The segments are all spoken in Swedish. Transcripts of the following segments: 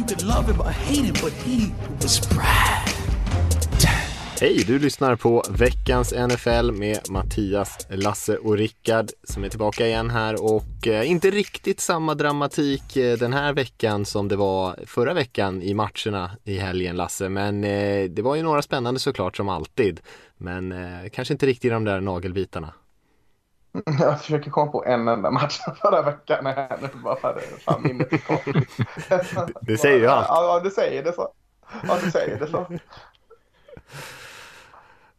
You could love him or hate him, but he was Brad. Hej, du lyssnar på veckans NFL med Mattias, Lasse och Rickard som är tillbaka igen här och eh, inte riktigt samma dramatik eh, den här veckan som det var förra veckan i matcherna i helgen Lasse, men eh, det var ju några spännande såklart som alltid, men eh, kanske inte riktigt de där nagelbitarna. Jag försöker komma på en enda match förra veckan här nu bara för att fan minnet är kort. Det säger ju allt. Ja, du säger det så. Ja, du säger det så.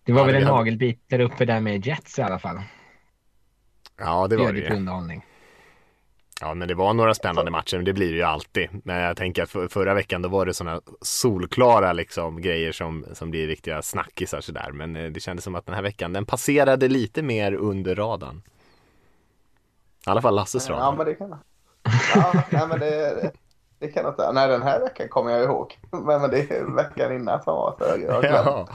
Det var väl det en nagelbit där uppe där med Jets i alla fall. Ja, det Det var gör det lite ju. underhållning. Ja, men det var några spännande matcher, men det blir det ju alltid. Men jag tänker att för, förra veckan då var det sådana solklara liksom grejer som, som blir riktiga snackisar sådär. Men eh, det kändes som att den här veckan, den passerade lite mer under radarn. I alla fall Lasses Ja, radar. men det kan. Ja, nej, men det, det kan jag inte. Nej, den här veckan kommer jag ihåg. Men, men det är veckan innan som var så jag. Ja.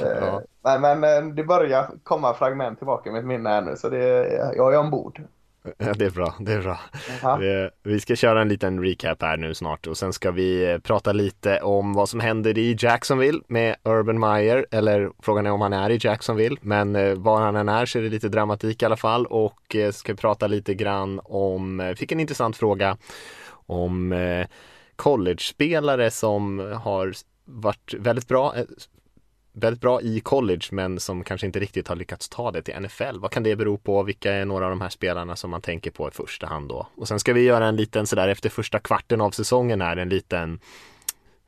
Eh, Ja. Nej, men eh, det börjar komma fragment tillbaka i mitt minne här nu så det, jag är ombord. ja, det är bra, det är bra. Vi, vi ska köra en liten recap här nu snart och sen ska vi eh, prata lite om vad som händer i Jacksonville med Urban Meyer, eller frågan är om han är i Jacksonville, men eh, var han än är så är det lite dramatik i alla fall och eh, ska prata lite grann om, fick en intressant fråga om college-spelare som har varit väldigt bra, väldigt bra i college men som kanske inte riktigt har lyckats ta det till NFL. Vad kan det bero på? Vilka är några av de här spelarna som man tänker på i första hand då? Och sen ska vi göra en liten sådär efter första kvarten av säsongen här, en liten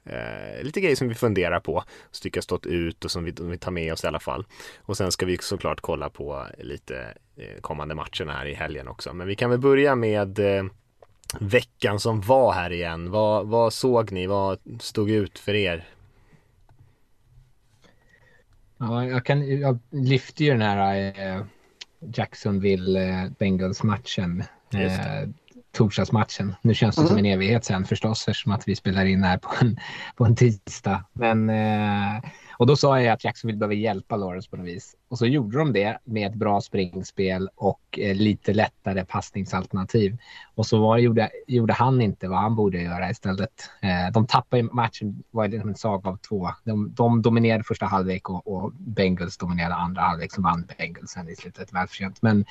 eh, lite grejer som vi funderar på, som tycker har stått ut och som vi, vi tar med oss i alla fall. Och sen ska vi såklart kolla på lite eh, kommande matcherna här i helgen också. Men vi kan väl börja med eh, veckan som var här igen. Vad, vad såg ni? Vad stod ut för er? Ja, jag, kan, jag lyfte ju den här eh, Jacksonville Bengals-matchen. Eh, torsdagsmatchen. Nu känns det som en evighet sen förstås eftersom att vi spelar in här på en, på en tisdag. Men, eh, och då sa jag att Jacksonville behöver hjälpa Lawrence på något vis. Och så gjorde de det med ett bra springspel och eh, lite lättare passningsalternativ. Och så var, gjorde, gjorde han inte vad han borde göra istället. Eh, de tappade ju matchen, var det liksom en saga av två. De, de dominerade första halvlek och, och Bengals dominerade andra halvlek som vann Bengals sen i slutet välförtjänt. Men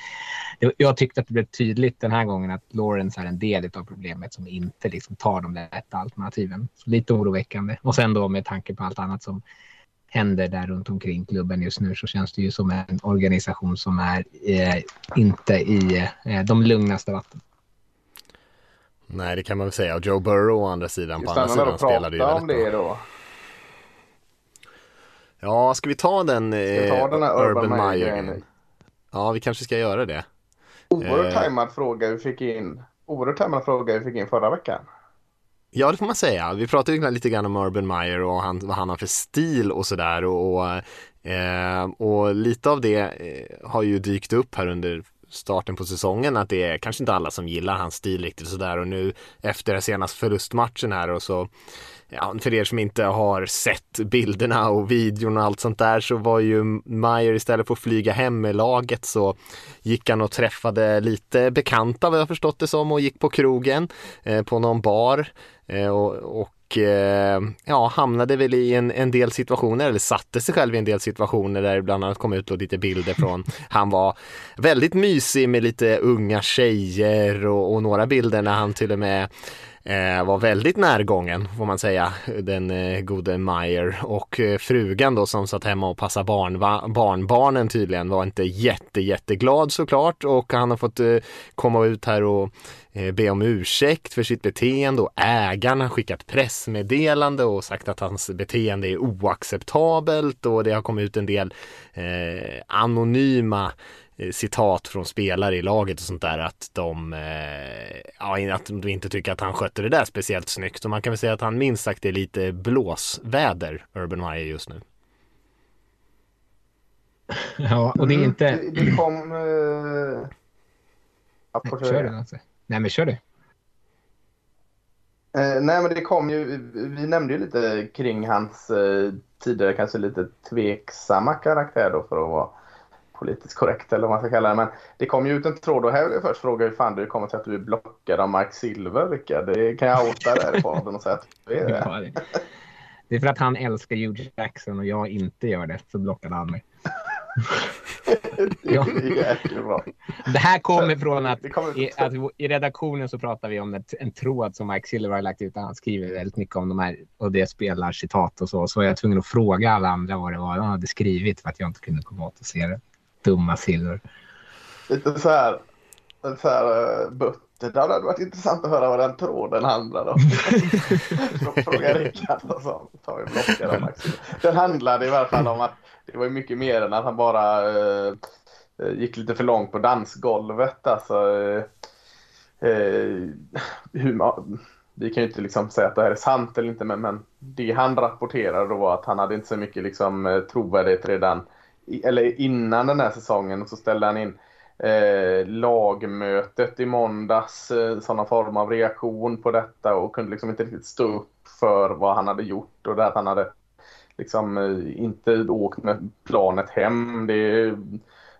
det, jag tyckte att det blev tydligt den här gången att Lawrence är en del av problemet som inte liksom tar de lätta alternativen. Så lite oroväckande. Och sen då med tanke på allt annat som händer där runt omkring klubben just nu så känns det ju som en organisation som är eh, inte i eh, de lugnaste vatten. Nej, det kan man väl säga. Och Joe Burrow å andra sidan, på andra sidan spelade ju prata om väldigt det bra. då. Ja, ska vi ta den Ska eh, vi ta den här Urban Urban Meyer? Ja, vi kanske ska göra det. Oerhört Eh. tajmad fråga vi fick in. Oerhört tajmad fråga vi fick in förra veckan. Ja, det får man säga. Vi pratade ju lite grann om Urban Meyer och han, vad han har för stil och sådär och, och, eh, och lite av det eh, har ju dykt upp här under starten på säsongen att det är kanske inte alla som gillar hans stil riktigt sådär och nu efter senaste förlustmatchen här och så Ja, för er som inte har sett bilderna och videon och allt sånt där så var ju Meyer istället för att flyga hem med laget så gick han och träffade lite bekanta vad jag förstått det som och gick på krogen eh, på någon bar och, och eh, ja, hamnade väl i en, en del situationer eller satte sig själv i en del situationer där det bland annat kom ut då lite bilder från han var väldigt mysig med lite unga tjejer och, och några bilder när han till och med eh, var väldigt närgången får man säga, den eh, gode Meyer. Och eh, frugan då som satt hemma och passade barn, barnbarnen tydligen var inte jätte jätteglad såklart. Och han har fått eh, komma ut här och eh, be om ursäkt för sitt beteende och ägaren har skickat pressmeddelande och sagt att hans beteende är oacceptabelt och det har kommit ut en del eh, anonyma eh, citat från spelare i laget och sånt där att de, eh, ja, att de inte tycker att han skötte det där speciellt snyggt. Och man kan väl säga att han minst sagt är lite blåsväder, Urban Meyer just nu. Ja, och det är Mm, inte... Det, det kom... Eh... Ja, får Nej, kör alltså. Nej, men kör du. Eh, nej, men det kom ju, vi nämnde ju lite kring hans eh, tidigare kanske lite tveksamma karaktär då för att vara politiskt korrekt eller vad man ska kalla det. Men det kom ju ut en tråd och här vill jag först fråga hur fan det kommer sig att du är blockad av Mark Silver, Rickard. Det kan jag outa i podden och säga att du är det. Ja, det. det är för att han älskar Hugh Jackson och jag inte gör det, så blockade han mig. Ja. Det är här kommer från att kommer- i, att i redaktionen så pratar vi om ett, en tråd som Mike Silver har lagt ut. Han skriver väldigt mycket om de här och det spelar citat och så. Så var jag tvungen att fråga alla andra vad det var de hade skrivit för att jag inte kunde komma åt att se det. Dumma Silver. Lite så här, lite så här uh, butter. Det hade varit intressant att höra vad den tråden handlade om. Fråga Rickard och så tar vi blockar av Max. Den handlade i alla fall om att det var mycket mer än att han bara eh, eh, gick lite för långt på dansgolvet. Alltså, eh, eh, hur, man- vi kan ju inte liksom säga att det här är sant eller inte, men, men det han rapporterade då var att han hade inte så mycket liksom, eh, trovärdighet redan i, eller innan den här säsongen och så ställde han in eh, lagmötet i måndags, eh, sådana form av reaktion på detta och kunde liksom inte riktigt stå upp för vad han hade gjort och det att han hade liksom eh, inte åkt med planet hem. Det är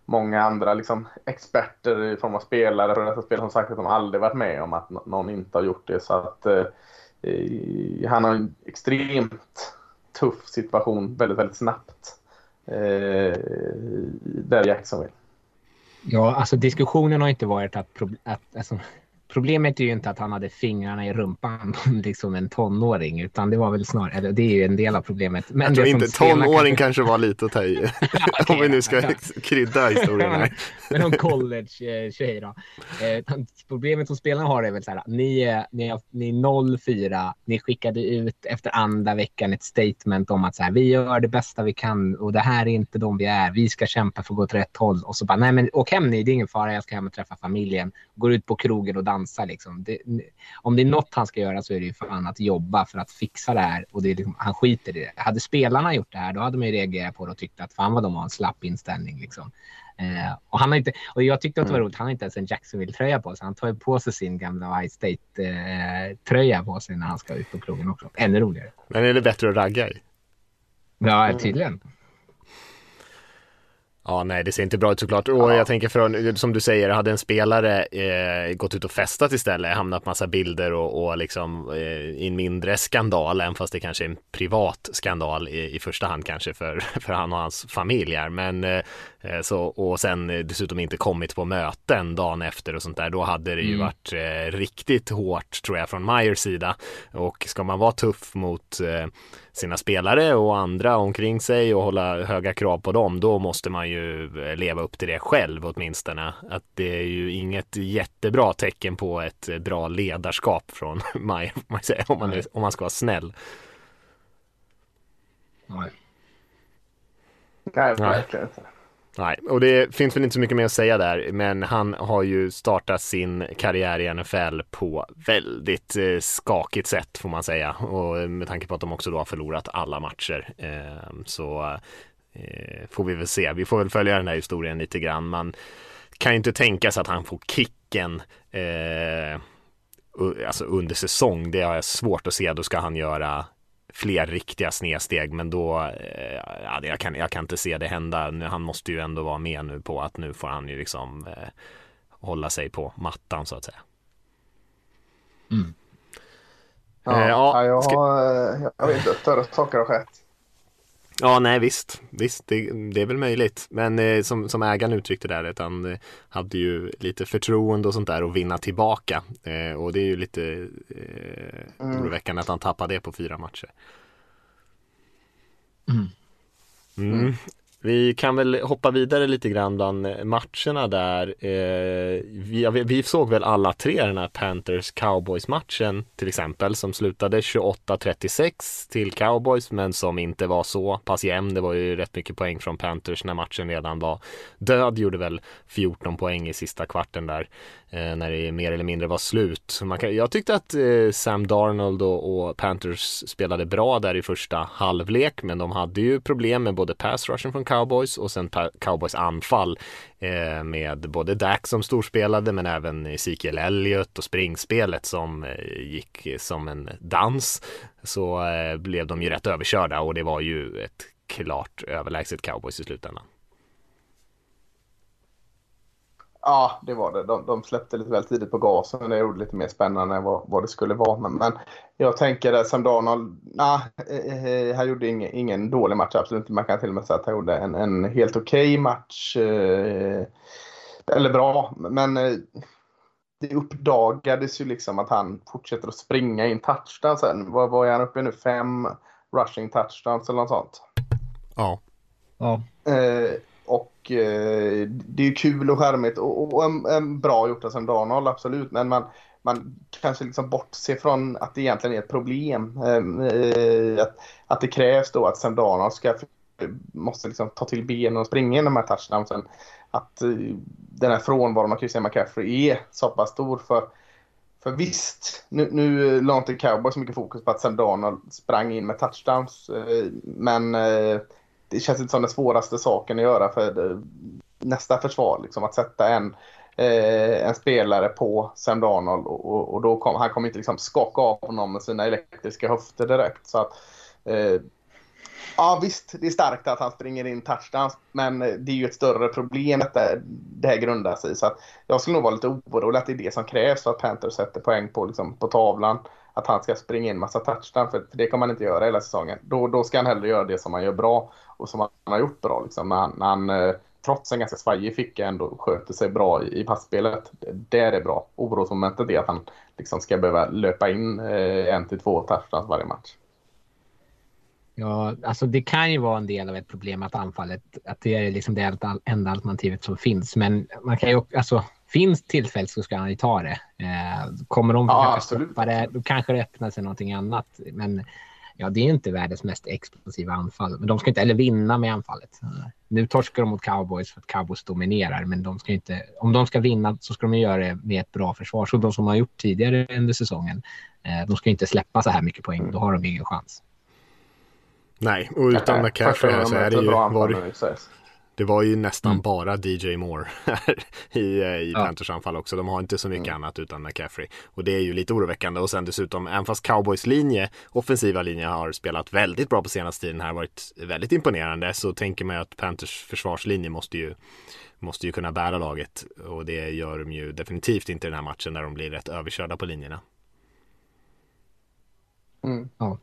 många andra liksom, experter i form av spelare och dessa spel som sagt att de aldrig varit med om att någon inte har gjort det. Så att eh, han har en extremt tuff situation väldigt, väldigt snabbt. Eh, där Jacksonville. Ja, alltså diskussionen har inte varit att, att alltså, problemet är ju inte att han hade fingrarna i rumpan på liksom en tonåring, utan det var väl snarare, eller det är ju en del av problemet. Men Jag tror inte tonåring kanske var lite att ta i. Om vi nu ska ja. krydda historien här. Men någon college-tjej då. Eh, problemet som spelarna har är väl så här, ni är, ni är, ni är 0-4, ni skickade ut efter andra veckan ett statement om att så här, vi gör det bästa vi kan och det här är inte de vi är, vi ska kämpa för att gå åt rätt håll. Och så bara, nej men åk hem ni, det är ingen fara, jag ska hem och träffa familjen. Går ut på krogen och dansar liksom. Det, om det är något han ska göra så är det ju fan att jobba för att fixa det här och det är liksom, han skiter i det. Hade spelarna gjort det här, då hade man ju reagerat på det och tyckt att fan vad de har en slapp inställning liksom. Eh, och, han har inte, och jag tyckte att det var roligt, han har inte ens en Jacksonville-tröja på sig. Han tar ju på sig sin gamla Ohio State-tröja på sig när han ska ut på krogen också. Ännu roligare. Men är det bättre att ragga i? Ja, tydligen. Ja, nej, det ser inte bra ut såklart. Och jag tänker från, som du säger, hade en spelare eh, gått ut och festat istället, hamnat massa bilder och, och liksom eh, i en mindre skandal, även fast det kanske är en privat skandal i, i första hand kanske för, för han och hans familj här. Men eh, eh, så, och sen dessutom inte kommit på möten dagen efter och sånt där, då hade det ju Mm. varit eh, riktigt hårt tror jag från Myers sida. Och ska man vara tuff mot eh, sina spelare och andra omkring sig och hålla höga krav på dem, då måste man ju eh, leva upp till det själv åtminstone. Att det är ju inget jättebra tecken på ett eh, bra ledarskap från Maj, om man om man, är- om man ska vara snäll. Nej, Nej. verkligen inte. Nej, och det finns väl inte så mycket mer att säga där, men han har ju startat sin karriär i NFL på väldigt eh, skakigt sätt får man säga. Och eh, med tanke på att de också då har förlorat alla matcher ehm, så eh, får vi väl se. Vi får väl följa den här historien lite grann. Man kan ju inte tänka sig att han får kicken alltså under säsong. Det har jag svårt att se. Då ska han göra fler riktiga snedsteg men då, eh, ja, det- jag, kan, jag kan inte se det hända. Nu, han måste ju ändå vara med nu på att nu får han ju liksom eh, hålla sig på mattan så att säga. Ja, Eh, ja, ja, jag, ska- har, eh, jag vet inte, större saker har skett. Ja, nej visst, visst det, det är väl möjligt. Men eh, som, som ägaren uttryckte där, att han eh, hade ju lite förtroende och sånt där att vinna tillbaka. Eh, och det är ju lite eh, oroväckande att han tappade det på fyra matcher. Mm. Vi kan väl hoppa vidare lite grann bland eh, matcherna där. Eh, vi, vi, såg väl alla tre den här Panthers Cowboys matchen till exempel som slutade 28-36 till Cowboys men som inte var så pass jämn. Det var ju rätt mycket poäng från Panthers när matchen redan var död. Gjorde väl 14 poäng i sista kvarten där Eh, när det mer eller mindre var slut. Man kan, jag tyckte att eh, Sam Darnold och, och, Panthers spelade bra där i första halvlek men de hade ju problem med både pass rushen från Cowboys och sen Cowboys anfall eh, med både Dak som storspelade men även Ezekiel Elliott och springspelet som eh, gick som en dans så eh, blev de ju rätt överkörda och det var ju ett klart överlägset Cowboys i slutändan. Ja, det var det. De, de släppte lite väl tidigt på gasen. Det gjorde lite mer spännande än vad, vad det skulle vara. Men, men jag tänker att Sam Darnold, nah, eh, eh, han gjorde ingen, ingen dålig match. Absolut inte. Man kan till och med säga att han gjorde en, en helt okej okay match. Eh, eller bra. Men eh, det uppdagades ju liksom att han fortsätter att springa in touchdown sen. Vad, vad är han uppe i nu? Fem rushing touchdowns eller något sånt? Ja. Ja. Och eh, det är ju kul och charmigt och, och en, en, bra gjort av Sam Darnold, absolut. Men man, man kanske liksom bortser från att det egentligen är ett problem. Ehm, eh, att, att det krävs då att Sam Darnold ska, måste liksom ta till benen och springa in de här touchdownsen. Att eh, den här frånvaron av Christian McCaffrey är så pass stor. för för visst, nu, nu la inte Cowboys så mycket fokus på att Sam Darnold sprang in med touchdowns. Eh, men eh, det känns inte som den svåraste saken att göra för eh, nästa försvar. Liksom, att sätta en, eh, en spelare på Sam Darnold och, och, och då kom, han kommer inte liksom skaka av honom med sina elektriska höfter direkt. Så att, eh, ja visst, det är starkt att han springer in touchdowns men eh, det är ju ett större problem att det, det här grundar sig Så att jag skulle nog vara lite orolig att det är det som krävs för att Panthers sätter poäng på, liksom, på tavlan att han ska springa in massa touchdown, för det kommer han inte göra hela säsongen. Då, då ska han hellre göra det som han gör bra och som han har gjort bra. Liksom. När han, han eh, trots en ganska svajig ficka ändå sköter sig bra i, i passspelet. Det är bra. Orosmomentet är att han liksom ska behöva löpa in eh, en till två touchdowns varje match. Ja, alltså det kan ju vara en del av ett problem att anfallet, att det är liksom det enda alternativet som finns. Men man kan ju alltså finns tillfälle så ska han ju ta det. Eh, kommer de ja, stoppa det, då kanske det öppnar sig någonting annat. Men ja, det är inte världens mest explosiva anfall. Men de ska inte heller vinna med anfallet. Nu torskar de mot cowboys för att cowboys dominerar, men de ska inte, om de ska vinna så ska de göra det med ett bra försvar, så de som har gjort tidigare under säsongen. Eh, de ska inte släppa så här mycket poäng, då har de ingen chans. Nej, och utan McCaffrey så är det ju... Var, det var ju nästan mm. bara DJ Moore i, eh, i ja. Panthers anfall också. De har inte så mycket mm. annat utan McCaffrey. Och det är ju lite oroväckande. Och sen dessutom, även fast Cowboys linje, offensiva linje har spelat väldigt bra på senaste tiden här, varit väldigt imponerande, så tänker man ju att Panthers försvarslinje måste ju måste ju kunna bära laget och det gör de ju definitivt inte i den här matchen där de blir rätt överkörda på linjerna. Mm. Ja.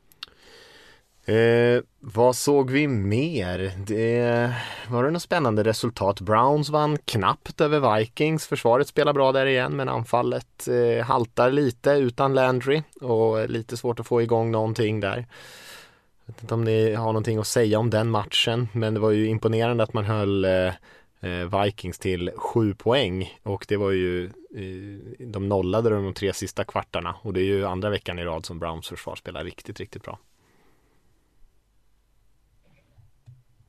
Eh, vad såg vi mer? Det, var det något spännande resultat? Browns vann knappt över Vikings. Försvaret spelar bra där igen men anfallet eh, haltar lite utan Landry och lite svårt att få igång någonting där. Jag vet inte om ni har någonting att säga om den matchen men det var ju imponerande att man höll eh, eh Vikings till sju poäng och det var ju eh, de nollade de tre sista kvartarna och det är ju andra veckan i rad som Browns försvar spelar riktigt, riktigt bra.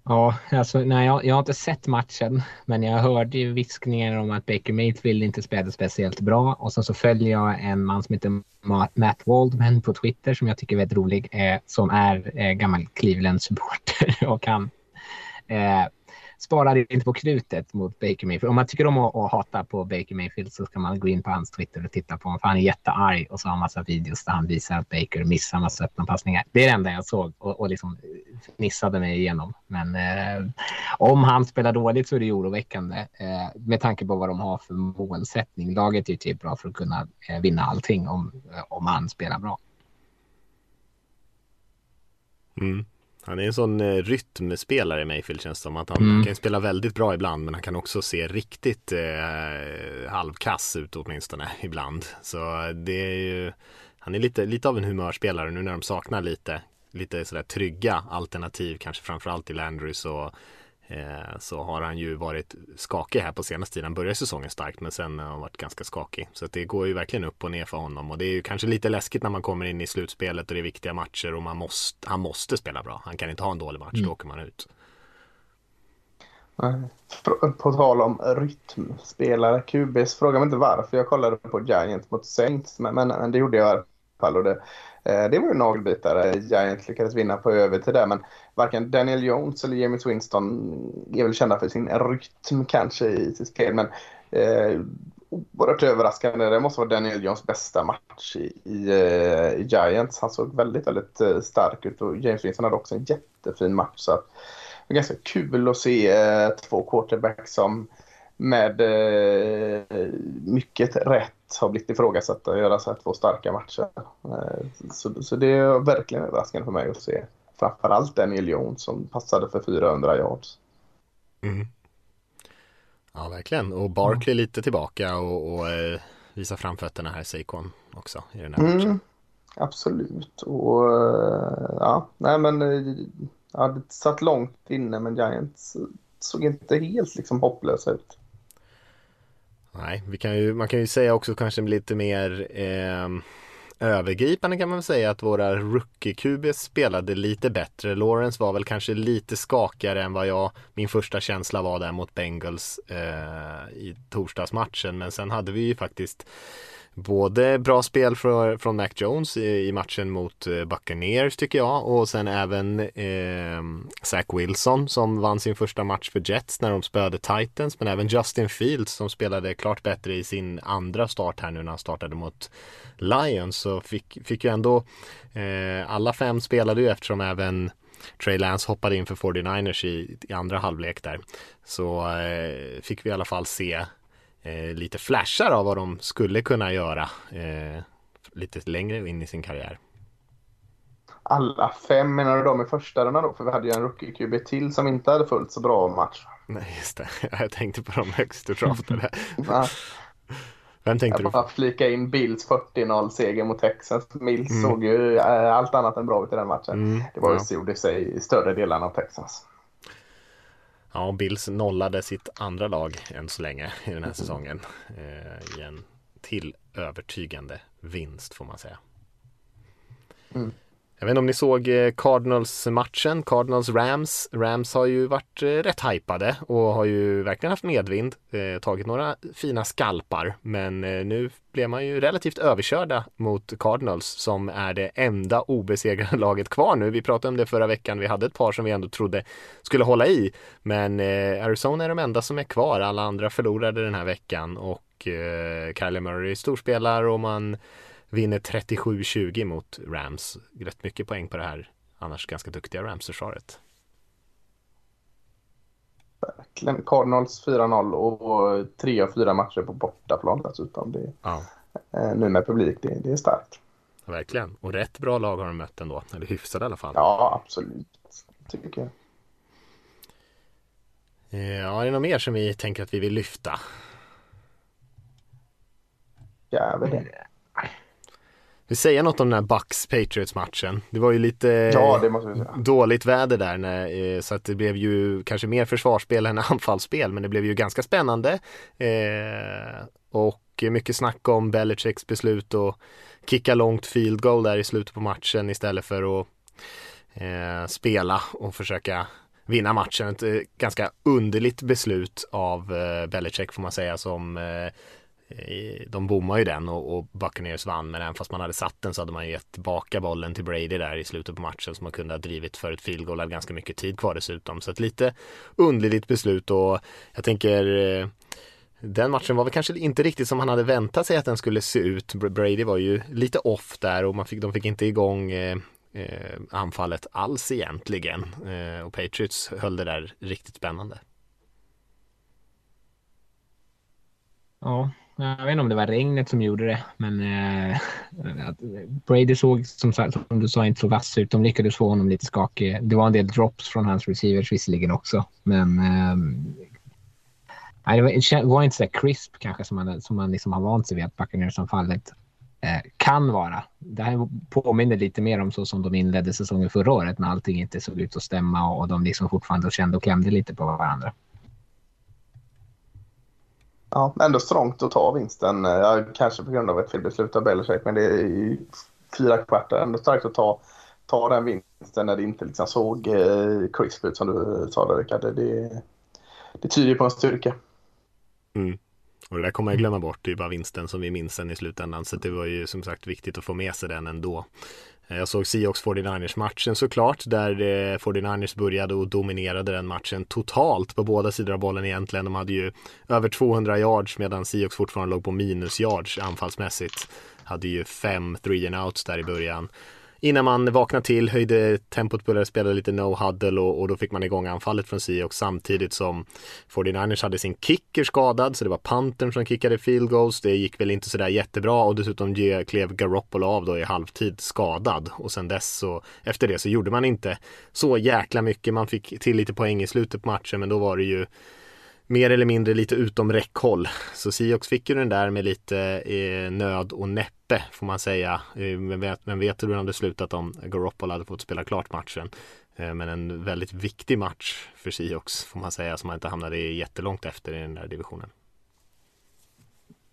Ja, alltså, nej, jag, jag har inte sett matchen, men jag hörde ju viskningar om att Baker Mayfield inte spelade speciellt bra. Och sen så följer jag en man som heter Matt Waldman på Twitter som jag tycker är väldigt rolig, eh, som är eh, gammal Cleveland-supporter och han eh, sparar inte på krutet mot Baker Mayfield. Om man tycker om att, att hata på Baker Mayfield så ska man gå in på hans Twitter och titta på honom. För han är jättearg och så har han massa videos där han visar att Baker missar massa öppna passningar. Det är det enda jag såg och, och liksom fnissade mig igenom. Men eh, om han spelar dåligt så är det oroväckande eh, med tanke på vad de har för målsättning. Laget är ju typ bra för att kunna eh, vinna allting om, om han spelar bra. Mm. Han är en sån eh, rytmspelare i Mayfield känns det som. Att han mm. kan spela väldigt bra ibland men han kan också se riktigt eh, halvkass ut åtminstone ibland. Så det är ju Han är lite, lite av en humörspelare nu när de saknar lite Lite sådär trygga alternativ kanske framförallt i Landrys och så har han ju varit skakig här på senaste tiden. Han började säsongen starkt men sen har han varit ganska skakig. Så det går ju verkligen upp och ner för honom och det är ju kanske lite läskigt när man kommer in i slutspelet och det är viktiga matcher och man måste, han måste spela bra. Han kan inte ha en dålig match, mm. då åker man ut. På tal om rytmspelare, QBs, fråga mig inte varför jag kollade på Giants mot Saints, men, men, men det gjorde jag i alla fall. Och det, eh, Eh, det var ju en nagelbitare. Giants lyckades vinna på övertid där, men varken Daniel Jones eller James Winston är väl kända för sin rytm kanske i sitt spel, men eh, oerhört överraskande. Det måste vara Daniel Jones bästa match i, i, i Giants. Han såg väldigt, väldigt eh, stark ut och James Winston hade också en jättefin match. Så att, det var ganska kul att se eh, två quarterbacks som med eh, mycket rätt har blivit ifrågasatta att göra så här två starka matcher. Eh, så, så det är verkligen överraskande för mig att se framförallt Daniel Jones som passade för 400 yards. Mm. Ja, verkligen. Och Barkley mm. lite tillbaka och, och eh, visa framfötterna här, Seikon också i den här matchen. Mm, absolut. Och eh, ja, nej men eh, ja, det satt långt inne men Giants såg inte helt liksom hopplösa ut. Nej, vi kan ju, man kan ju säga också kanske lite mer eh, övergripande kan man väl säga att våra rookie-QB spelade lite bättre. Lawrence var väl kanske lite skakigare än vad jag, min första känsla var där mot Bengals eh, i torsdagsmatchen. Men sen hade vi ju faktiskt både bra spel för, från Mac Jones i, i, matchen mot eh, Buccaneers tycker jag och sen även eh, Zach Wilson som vann sin första match för Jets när de spöade Titans men även Justin Fields som spelade klart bättre i sin andra start här nu när han startade mot Lions så fick, fick ju ändå eh, alla fem spelade ju eftersom även Trey Lance hoppade in för 49ers i, i andra halvlek där. Så eh, fick vi i alla fall se eh, lite flashar av vad de skulle kunna göra eh, lite längre in i sin karriär. Alla fem menar du de i första rundan då? För vi hade ju en rookie-QB till som inte hade fullt så bra match. Nej, just det. Jag tänkte på de högst draftade. Vem tänkte jag bara du? flika in Bills 40-0 seger mot Texas. Mills mm. såg ju äh, allt annat än bra ut i den matchen. Mm, det var ju ja. gjorde sig i större delen av Texas. Ja, Bills nollade sitt andra lag än så länge i den här säsongen. Eh, I en till övertygande vinst får man säga. Mm. Jag vet inte om ni såg eh, Cardinals-matchen, Cardinals-Rams. Rams har ju varit eh, rätt hypade och har ju verkligen haft medvind, eh, tagit några fina skalpar. Men nu blev man ju relativt överkörda mot Cardinals som är det enda obesegrade laget kvar nu. Vi pratade om det förra veckan, vi hade ett par som vi ändå trodde skulle hålla i. Men Arizona är de enda som är kvar, alla andra förlorade den här veckan och Kyler Murray storspelar och man vinner 37-20 mot Rams. Rätt mycket poäng på det här annars ganska duktiga Rams-försvaret. Verkligen. Cardinals 4-0 och tre av fyra matcher på bortaplan dessutom. Det, ja. eh, nu med publik, det, det är starkt. Verkligen. Och rätt bra lag har de mött ändå. Eller hyfsade i alla fall. Ja, absolut. Tycker jag. Ja, är det något mer som vi tänker att vi vill lyfta? Ja, det. Vi säger något om den här Bucks Patriots matchen. Det var ju lite ja, dåligt väder där när, eh, så att det blev ju kanske mer försvarsspel än anfallsspel men det blev ju ganska spännande. Eh, och mycket snack om Belichicks beslut att kicka långt field goal där i slutet på matchen istället för att eh, spela och försöka vinna matchen. Ett eh, ganska underligt beslut av eh, Belichick får man säga som eh, Eh, de bommar ju den och, och Buccaneers vann men även fast man hade satt den så hade man gett tillbaka bollen till Brady där i slutet på matchen som man kunde ha drivit för ett field goal, hade ganska mycket tid kvar dessutom så ett lite underligt beslut och jag tänker eh, den matchen var väl kanske inte riktigt som han hade väntat sig att den skulle se ut. Brady var ju lite off där och man fick, de fick inte igång eh, eh anfallet alls egentligen eh, och Patriots höll det där riktigt spännande. Ja, jag vet inte om det var regnet som gjorde det, men eh, Brady såg som, som du sa inte så vass ut. De lyckades få honom lite skakig. Det var en del drops från hans receivers visserligen också, men eh, det var, var, inte så crisp kanske som man, som man liksom har vant sig vid att Buccaneers-anfallet Eh, kan vara. Det här påminner lite mer om så som de inledde säsongen förra året när allting inte såg ut att stämma och de liksom fortfarande kände och klämde lite på varandra. Ja, ändå strångt att ta vinsten. Ja, kanske på grund av ett felbeslut av Belichick, men det är ju fyra kvartar. Ändå starkt att ta, ta den vinsten när det inte liksom såg eh, crisp ut som du sa där Rickard. Det, det tyder på en styrka. Mm. Och det där kommer jag glömma bort, det är bara vinsten som vi minns sen i slutändan. Så det var ju som sagt viktigt att få med sig den ändå. Jag såg Seahawks 49ers matchen såklart, där eh, 49ers började och dominerade den matchen totalt på båda sidor av bollen egentligen. De hade ju över 200 yards medan Seahawks fortfarande låg på minus yards anfallsmässigt. Hade ju fem three and outs där i början innan man vaknade till, höjde tempot, började spela lite no-huddle och, och, då fick man igång anfallet från Seahawks samtidigt som 49ers hade sin kicker skadad så det var Pantern som kickade field goals. Det gick väl inte sådär jättebra och dessutom klev Garoppolo av då i halvtid skadad och sen dess så efter det så gjorde man inte så jäkla mycket. Man fick till lite poäng i slutet på matchen men då var det ju mer eller mindre lite utom räckhåll. Så Seahawks fick ju den där med lite eh, nöd och näpp näppe får man säga. Eh, men vet, vet hur det hade slutat om Garoppolo hade fått spela klart matchen. Eh, men en väldigt viktig match för Seahawks får man säga som man inte hamnade jättelångt efter i den där divisionen.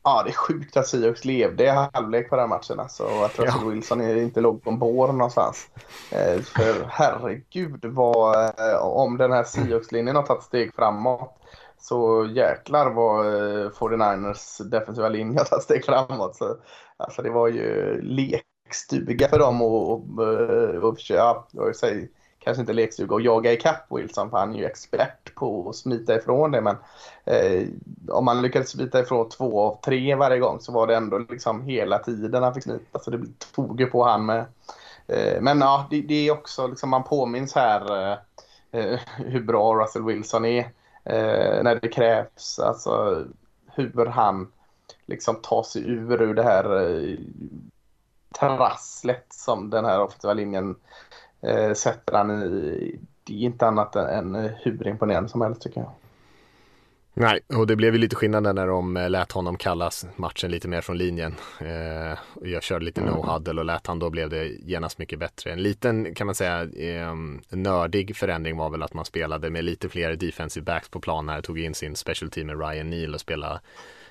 Ja, det är sjukt att Seahawks levde i halvlek på den matchen alltså, och att Russell ja. Wilson inte låg på en bår någonstans. Eh, för herregud vad, eh, om den här Seahawks-linjen har tagit steg framåt så jäklar vad eh, 49ers defensiva linje har tagit steg framåt. Så, alltså det var ju lekstuga för dem och, och, eh, och, och ja, jag säger, kanske inte lekstuga och jaga ikapp Wilson för han är ju expert på att smita ifrån det. Men eh, om man lyckades smita ifrån två av tre varje gång så var det ändå liksom hela tiden han fick smita. Så det tog ju på han med. Eh, men ja, det, det, är också liksom man påminns här eh, eh hur bra Russell Wilson är eh, när det krävs. Alltså hur han liksom tar sig ur, ur det här eh, trasslet som den här offensiva linjen eh, sätter han i. Det är inte annat än hur imponerande som helst tycker jag. Nej, och det blev ju lite skillnad när de eh, lät honom kallas matchen lite mer från linjen. Eh, jag körde lite mm. no-huddle och lät han då blev det genast mycket bättre. En liten kan man säga eh, nördig förändring var väl att man spelade med lite fler defensive backs på plan när tog in sin special team med Ryan Neal och spelade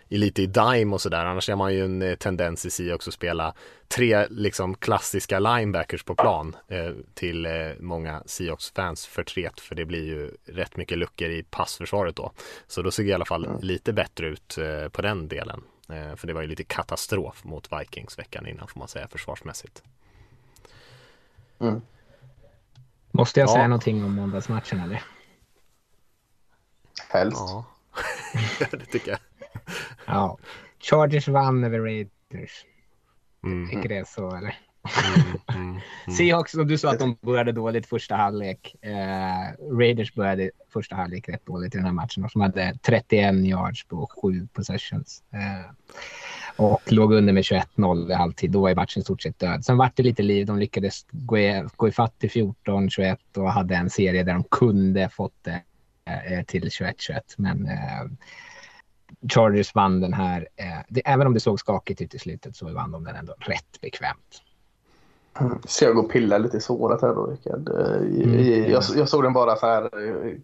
lite i dime och sådär. Annars är man ju en eh, tendens i sig också att spela tre liksom klassiska linebackers på plan eh, till eh, många Seahawks-fans förtret för det blir ju rätt mycket luckor i passförsvaret då. Så då såg det i alla fall mm. lite bättre ut eh, på den delen. Eh, för det var ju lite katastrof mot Vikings veckan innan får man säga försvarsmässigt. Mm. Måste jag ja. säga någonting om måndagsmatchen eller? Helst. Ja, det tycker jag ja. Chargers vann över Raiders. Mm. Tycker det är så eller? Mm, mm, mm. Seahawks, och du sa att de började dåligt första halvlek. Eh, Raiders började första halvlek rätt dåligt i den här matchen. De hade 31 yards på sju possessions. Eh, och låg under med 21-0 i halvtid. Då var matchen i stort sett död. Sen var det lite liv. De lyckades gå i, gå i fatt till 14-21 och hade en serie där de kunde fått det eh, till 21-21. Men eh, Chargers vann den här. Eh, det, även om det såg skakigt ut i slutet så vann de den ändå rätt bekvämt. Ska jag gå och pilla lite i såret här då, Rickard? Eh, mm. Jag, jag, såg den bara så här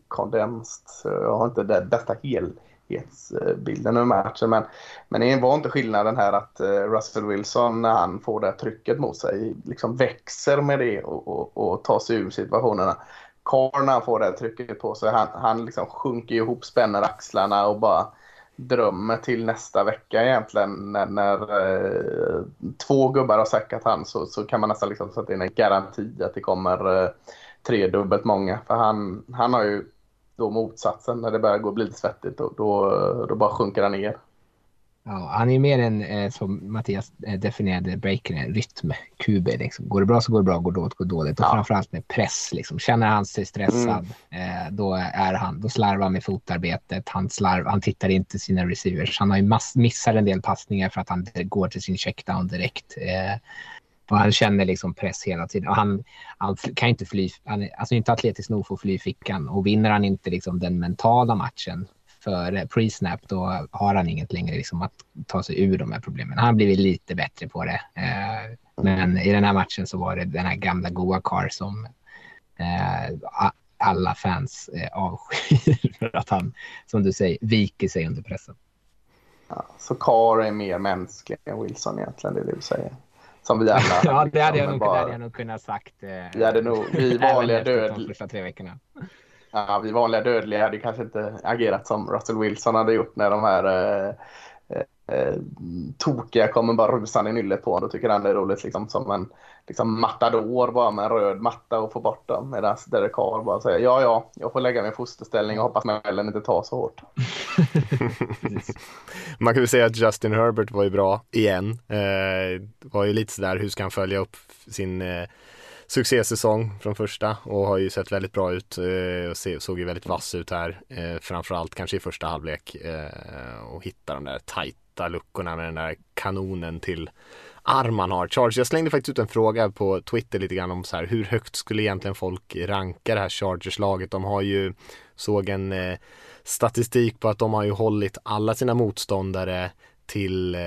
kondenst. Eh, jag har inte den bästa helhetsbilden av matchen. Men, men det var inte skillnaden här att Russell Wilson, när han får det trycket mot sig, liksom växer med det och, och, och tar sig ur situationerna. Carr när han får det trycket på sig, han, han liksom sjunker ihop, spänner axlarna och bara drömmer till nästa vecka egentligen. När, när eh, två gubbar har säckat han så, så kan man nästan liksom sätta in en garanti att det kommer eh, tredubbelt många. För han, han har ju då motsatsen när det börjar gå bli lite svettigt. Då, då, då bara sjunker han ner. Ja, han är mer en, eh, som Mattias eh, definierade breaker, en rytm-QB. Liksom. Går det bra så går det bra, går det dåligt går det dåligt. Och ja. framförallt med press. Liksom. Känner han sig stressad, mm. eh, då, är han, då slarvar han med fotarbetet. Han, slarv, han tittar inte sina receivers. Han har ju mass, missar en del passningar för att han går till sin checkdown direkt. Och han känner liksom press hela tiden. Och han, han kan inte fly, han är alltså inte atletisk nog för att fly fickan. Och vinner han inte liksom den mentala matchen för pre-snap då har han inget längre liksom att ta sig ur de här problemen. Han har blivit lite bättre på det. Eh, men i den här matchen så var det den här gamla goa Carr som eh, alla fans eh, avskyr för att han, som du säger, viker sig under pressen. Ja, så Carr är mer mänsklig än Wilson egentligen, det är det du säger. Som vi alla. ja, det hade jag, nog, bara... det hade jag nog kunnat sagt. Eh, vi hade nog, vi vanliga död... de första tre veckorna. Ja, vi vanliga dödliga hade kanske inte agerat som Russell Wilson hade gjort när de här eh, eh, tokiga kommer bara rusande i nyllet på honom. Då tycker han det är roligt liksom som en liksom matador bara med en röd matta och få bort dem. Medan Derek Carr bara säger ja, ja, jag får lägga mig i fosterställning och hoppas smällen inte tar så hårt. Man kan väl säga att Justin Herbert var ju bra igen. Eh, var ju lite sådär, hur ska han följa upp sin eh, succésäsong från första och har ju sett väldigt bra ut eh, och såg ju väldigt vass ut här. Eh, framförallt kanske i första halvlek eh, och hitta de där tajta luckorna med den där kanonen till arm man har. Charge, jag slängde faktiskt ut en fråga på Twitter lite grann om så här hur högt skulle egentligen folk ranka det här Chargers-laget? De har ju, såg en eh, statistik på att de har ju hållit alla sina motståndare till eh,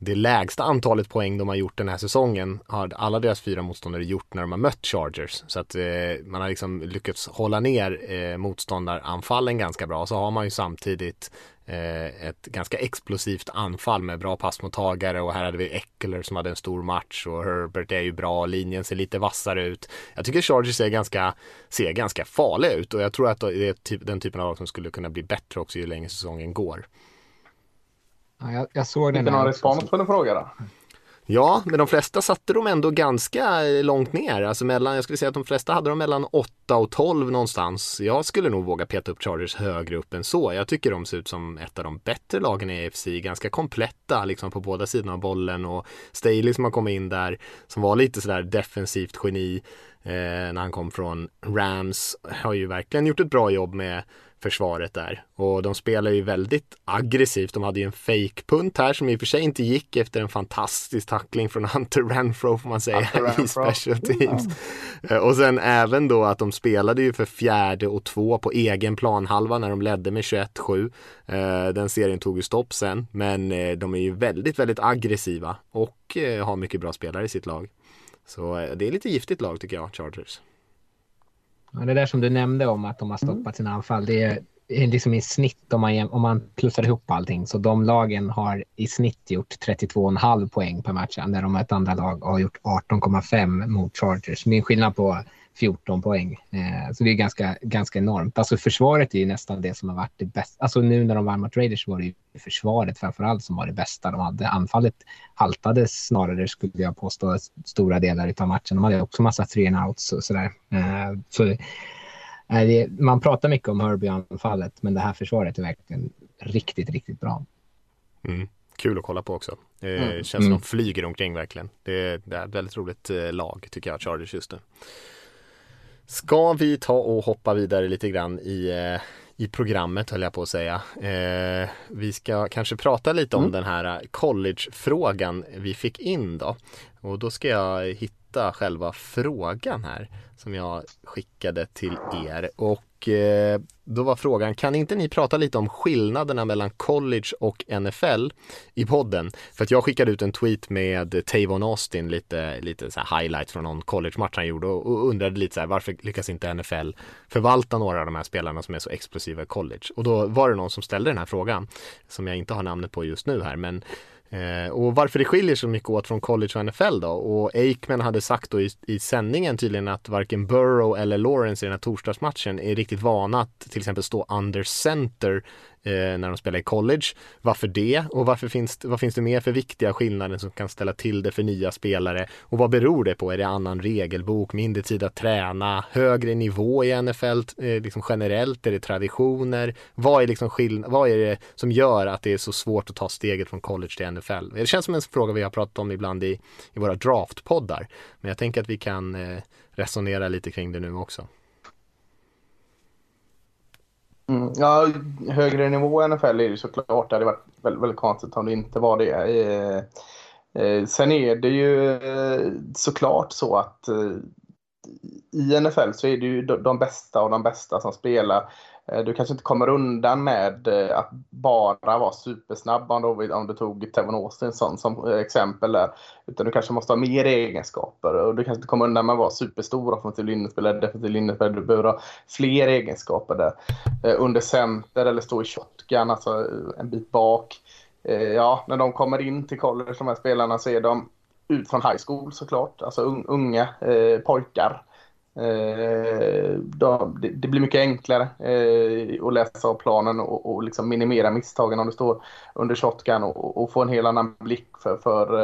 det lägsta antalet poäng de har gjort den här säsongen har alla deras fyra motståndare gjort när de har mött Chargers. Så att eh, man har liksom lyckats hålla ner eh, motståndaranfallen ganska bra. Så har man ju samtidigt eh, ett ganska explosivt anfall med bra passmottagare och här hade vi Eckler som hade en stor match och Herbert är ju bra, linjen ser lite vassare ut. Jag tycker Chargers ser ganska, ser ganska farliga ut och jag tror att det är typ, den typen av lag som skulle kunna bli bättre också ju längre säsongen går. Ja, jag, jag såg den. Inte någon respons på den fråga då? Ja, men de flesta satte de ändå ganska långt ner. Alltså mellan, jag skulle säga att de flesta hade dem mellan 8 och 12 någonstans. Jag skulle nog våga peta upp Chargers högre upp än så. Jag tycker de ser ut som ett av de bättre lagen i AFC. Ganska kompletta liksom på båda sidorna av bollen och Staley som har kommit in där som var lite sådär defensivt geni eh, när han kom från Rams har ju verkligen gjort ett bra jobb med försvaret där. Och de spelar ju väldigt aggressivt. De hade ju en fake-punt här som i och för sig inte gick efter en fantastisk tackling från Hunter Renfro får man säga i special teams. Mm. Och sen även då att de spelade ju för fjärde och två på egen planhalva när de ledde med 21-7. Eh, den serien tog ju stopp sen, men eh, de är ju väldigt, väldigt aggressiva och har mycket bra spelare i sitt lag. Så det är lite giftigt lag tycker jag, Chargers. Ja, det där som du nämnde om att de har stoppat mm. sina anfall, det är liksom i snitt om man, om man plussar ihop allting. Så de lagen har i snitt gjort 32,5 poäng per match när de ett andra lag har gjort 18,5 mot Chargers. En skillnad på 14 poäng. Eh, så det är ganska, ganska enormt. Alltså försvaret är ju nästan det som har varit det bästa. Alltså nu när de vann mot Raiders var det ju försvaret framför allt som var det bästa de hade. Anfallet haltade snarare skulle jag påstå stora delar av matchen. De hade också massa three and outs och sådär. Eh, så, eh, man pratar mycket om Herbie-anfallet men det här försvaret är verkligen riktigt, riktigt bra. Mm kul att kolla på också. Det mm. känns som mm. de flyger omkring verkligen. Det, det är ett väldigt roligt lag tycker jag, Chargers just nu. Ska vi ta och hoppa vidare lite grann i, eh, i programmet höll jag på att säga. Eh, vi ska kanske prata lite om mm. den här collegefrågan vi fick in då. Och då ska jag hitta själva frågan här som jag skickade till er. Och eh, då var frågan, kan inte ni prata lite om skillnaderna mellan college och NFL i podden? För att jag skickade ut en tweet med Tavon Austin, lite, lite så highlight från någon college-match han gjorde och undrade lite så här, varför lyckas inte NFL förvalta några av de här spelarna som är så explosiva i college? Och då var det någon som ställde den här frågan, som jag inte har namnet på just nu här, men Eh, och varför det skiljer så mycket åt från college och NFL då? Och Aikman hade sagt då i, i sändningen tydligen att varken Burrow eller Lawrence i den här torsdagsmatchen är riktigt vana att till exempel stå under center eh, Eh, när de spelar i college. Varför det? Och varför finns, vad finns det mer för viktiga skillnader som kan ställa till det för nya spelare? Och vad beror det på? Är det annan regelbok, mindre tid att träna, högre nivå i NFL eh, liksom generellt? Är det traditioner? Vad är, liksom skill- vad är det som gör att det är så svårt att ta steget från college till NFL? Det känns som en fråga vi har pratat om ibland i, i våra draftpoddar. Men jag tänker att vi kan eh, resonera lite kring det nu också. Mm, ja, högre nivå i NFL är det såklart. Det hade varit väldigt, väldigt konstigt om det inte var det. Eh, eh, sen är det ju eh, såklart så att eh, i NFL så är det ju de, de bästa och de bästa som spelar. Eh, du kanske inte kommer undan med eh, att bara vara supersnabb om du tog Tevon Austin som, som eh, exempel där. Utan du kanske måste ha mer egenskaper och du kanske inte kommer undan med att vara superstor offensiv linjespelare, defensiv linjespelare. Du behöver ha fler egenskaper där. Under center eller stå i shotgun, alltså en bit bak. Ja, när de kommer in till college, de här spelarna, så är de ut från high school såklart. Alltså unga eh, pojkar Eh, det blir mycket enklare eh, att läsa av planen och liksom minimera misstagen om du står under shotgun och få en helt annan blick för, för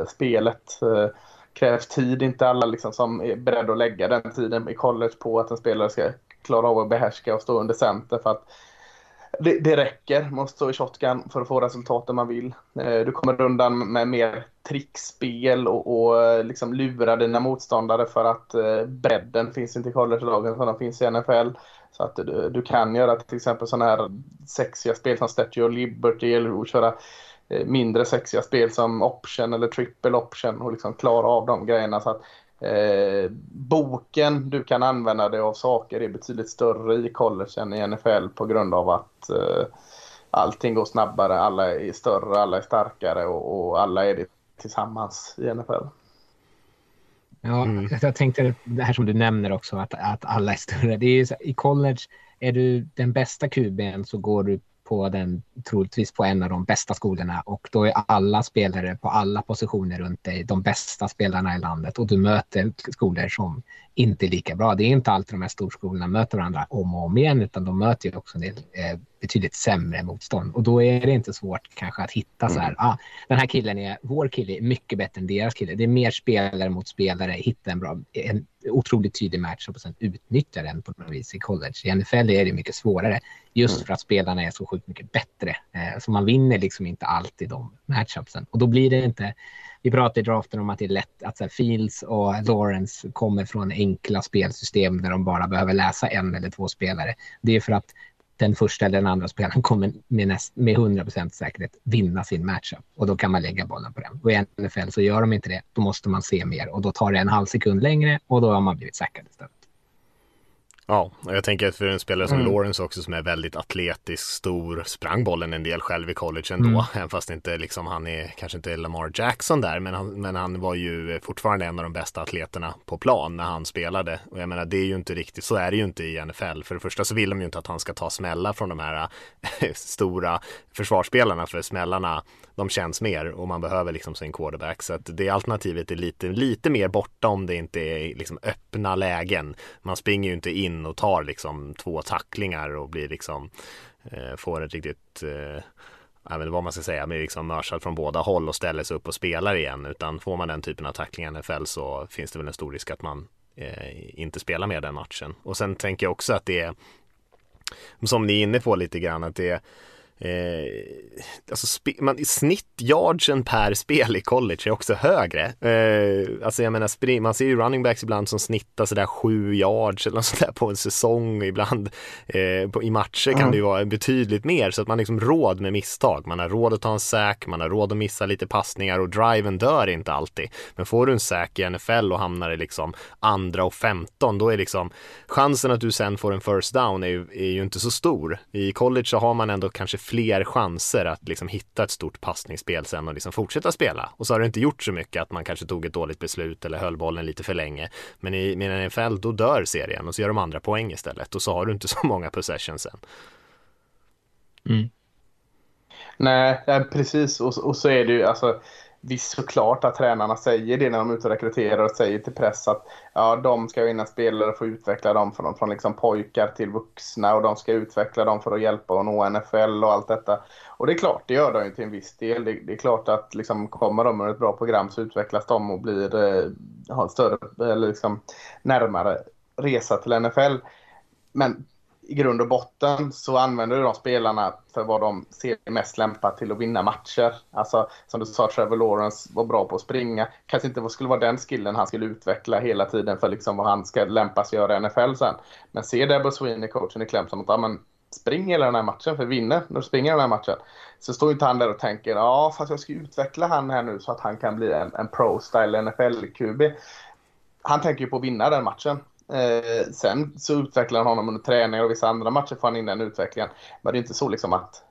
eh, spelet. Eh, krävs tid, inte alla liksom som är beredda att lägga den tiden i college på att en spelare ska klara av att behärska och stå under center för att det, det räcker med att stå i shotgun för att få resultaten man vill. Eh, du kommer undan med mer trickspel och, och eh, liksom lura dina motståndare för att eh, bredden finns inte i college-lagen som de finns i NFL. Så att du, du kan göra till exempel sådana här sexiga spel som Statue of Liberty eller att köra eh, mindre sexiga spel som option eller triple option och liksom klara av de grejerna. Så att Eh, boken du kan använda dig av saker är betydligt större i college än i NFL på grund av att eh, allting går snabbare, alla är större, alla är starkare och, och alla är det tillsammans i NFL. Ja, mm. jag tänkte det här som du nämner också, att, att alla är större. Det är så, I college, är du den bästa kuben så går du på den, troligtvis på en av de bästa skolorna och då är alla spelare på alla positioner runt dig de bästa spelarna i landet och du möter skolor som inte är lika bra. Det är inte alltid de här storskolorna möter varandra om och om igen utan de möter ju också en del eh, betydligt sämre motstånd och då är det inte svårt kanske att hitta så här. Mm. Ah, den här killen är, vår kille är mycket bättre än deras kille. Det är mer spelare mot spelare. Hitta en bra, en otroligt tydlig match och sen utnyttja den på något vis i college. I NFL är det mycket svårare just mm. för att spelarna är så sjukt mycket bättre. Eh, så man vinner liksom inte alltid de matchupsen och då blir det inte vi pratade i draften om att det är lätt att så Fields och Lawrence kommer från enkla spelsystem där de bara behöver läsa en eller två spelare. Det är för att den första eller den andra spelaren kommer med, näst, med 100% säkerhet vinna sin matchup och då kan man lägga bollen på den. Och i NFL så gör de inte det. Då måste man se mer och då tar det en halv sekund längre och då har man blivit säkrad istället. Ja, och jag tänker att för en spelare som mm. Lawrence också som är väldigt atletisk, stor, sprang bollen en del själv i college ändå, mm. även fast inte liksom han är kanske inte Lamar Jackson där, men han, men han var ju fortfarande en av de bästa atleterna på plan när han spelade. Och jag menar, det är ju inte riktigt, så är det ju inte i NFL. För det första så vill de ju inte att han ska ta smällar från de här stora försvarsspelarna, för smällarna de känns mer och man behöver liksom sin quarterback. Så att det alternativet är lite, lite mer borta om det inte är liksom öppna lägen. Man springer ju inte in och tar liksom två tacklingar och blir liksom eh, får ett riktigt eh, jag vet inte vad man ska säga, med liksom mörsad från båda håll och ställer sig upp och spelar igen. Utan får man den typen av tacklingar i NFL så finns det väl en stor risk att man eh, inte spelar med den matchen. Och sen tänker jag också att det är, som ni är inne på lite grann, att det är Eh, alltså man, snittyardsen per spel i college är också högre. Eh, alltså jag menar, man ser ju running backs ibland som snittar sådär sju yards eller något sådär på en säsong. Ibland eh, på, i matcher kan mm. det ju vara betydligt mer så att man liksom råd med misstag. Man har råd att ta en sack, man har råd att missa lite passningar och driven dör inte alltid. Men får du en sack i NFL och hamnar i liksom andra och femton, då är liksom chansen att du sen får en first down är ju, är ju inte så stor. I college så har man ändå kanske fler chanser att liksom hitta ett stort passningsspel sen och liksom fortsätta spela. Och så har det inte gjort så mycket att man kanske tog ett dåligt beslut eller höll bollen lite för länge. Men i med NFL då dör serien och så gör de andra poäng istället och så har du inte så många possessions sen. Mm. Nej, precis och, och så är det ju alltså Visst såklart att tränarna säger det när de är ute och rekryterar och säger till press att ja, de ska vinna spelare och få utveckla dem från, från liksom pojkar till vuxna och de ska utveckla dem för att hjälpa att nå NFL och allt detta. Och det är klart, det gör de ju till en viss del. Det, det är klart att liksom, kommer de med ett bra program så utvecklas de och blir, eh, har en större, eller liksom närmare resa till NFL. Men i grund och botten så använder de spelarna för vad de ser mest lämpat till att vinna matcher. Alltså som du sa, Trevor Lawrence var bra på att springa. Kanske inte skulle vara den skillen han skulle utveckla hela tiden för liksom vad han ska lämpas göra i NFL sen. Men ser Debo Sweeney, coachen i Clemson, att ja, men spring hela den här matchen för vinner när du springer den här matchen. Så står inte han där och tänker ja fast jag ska utveckla han här nu så att han kan bli en, en pro-style NFL-QB. Han tänker ju på att vinna den matchen Eh, sen så utvecklar han honom under träningar och vissa andra matcher får han in den utvecklingen. Men det är inte så liksom att